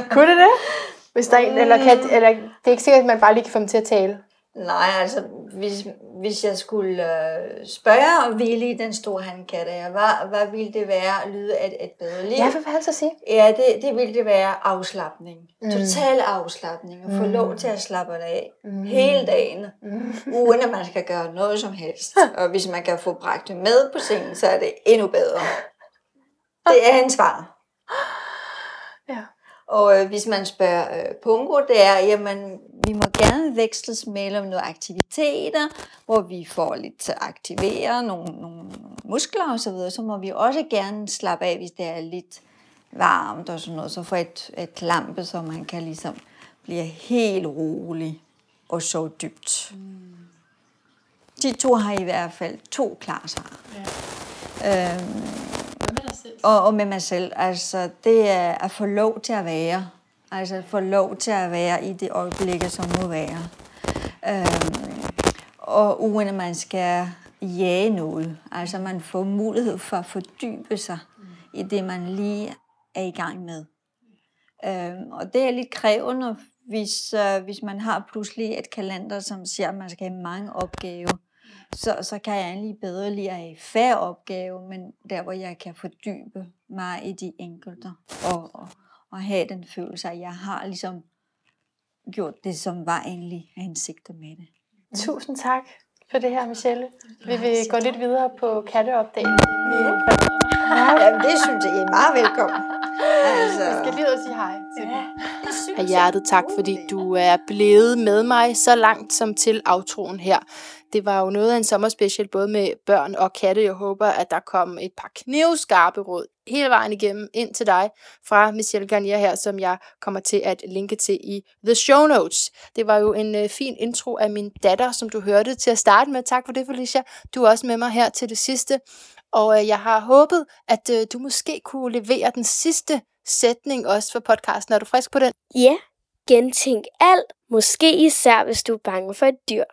Kunne det det? (laughs) Hvis der er en, eller, kat, eller det er ikke sikkert, at man bare lige kan få dem til at tale. Nej, altså, hvis, hvis jeg skulle øh, spørge Willy, den store handkat, hvad, hvad ville det være at lyde et, et bedre liv? Ja, hvad vil han så sige? Ja, det, det ville det være afslappning. Mm. Total afslappning. Og få mm. lov til at slappe af mm. hele dagen. Mm. Uden at man skal gøre noget som helst. Og hvis man kan få bragt med på sengen, så er det endnu bedre. (laughs) Det er hans svar. Og øh, hvis man spørger øh, Pungo, det er, jamen, vi må gerne veksles mellem nogle aktiviteter, hvor vi får lidt til at aktivere nogle, nogle muskler og så videre. Så må vi også gerne slappe af, hvis det er lidt varmt og sådan noget. Så få et, et lampe, så man kan ligesom blive helt rolig og så dybt. Mm. De to har i hvert fald to klasser. Ja. Øhm, og, og med mig selv. Altså, det er at få lov til at være. Altså at få lov til at være i det øjeblik, som må være. Øhm, og uden at man skal jage noget. Altså man får mulighed for at fordybe sig mm. i det, man lige er i gang med. Øhm, og det er lidt krævende, hvis, øh, hvis man har pludselig et kalender, som siger, at man skal have mange opgaver så, så kan jeg egentlig bedre lide at færre opgave, men der hvor jeg kan fordybe mig i de enkelte, og, og, og have den følelse, at jeg har ligesom gjort det, som var egentlig hensigtet med det. Tusind tak for det her, Michelle. Vi vil gå lidt videre på katteopdagen. Ja. ja, det synes jeg, I er meget velkommen. (laughs) Altså. Jeg skal lige ud og sige hej til ja, af hjertet tak, fordi du er blevet med mig så langt som til aftroen her. Det var jo noget af en sommerspecial, både med børn og katte. Jeg håber, at der kom et par knivskarpe råd hele vejen igennem ind til dig fra Michelle Garnier her, som jeg kommer til at linke til i The Show Notes. Det var jo en øh, fin intro af min datter, som du hørte til at starte med. Tak for det, Felicia. Du er også med mig her til det sidste. Og øh, jeg har håbet, at øh, du måske kunne levere den sidste sætning også for podcasten. Er du frisk på den? Ja, gentænk alt. Måske især, hvis du er bange for et dyr.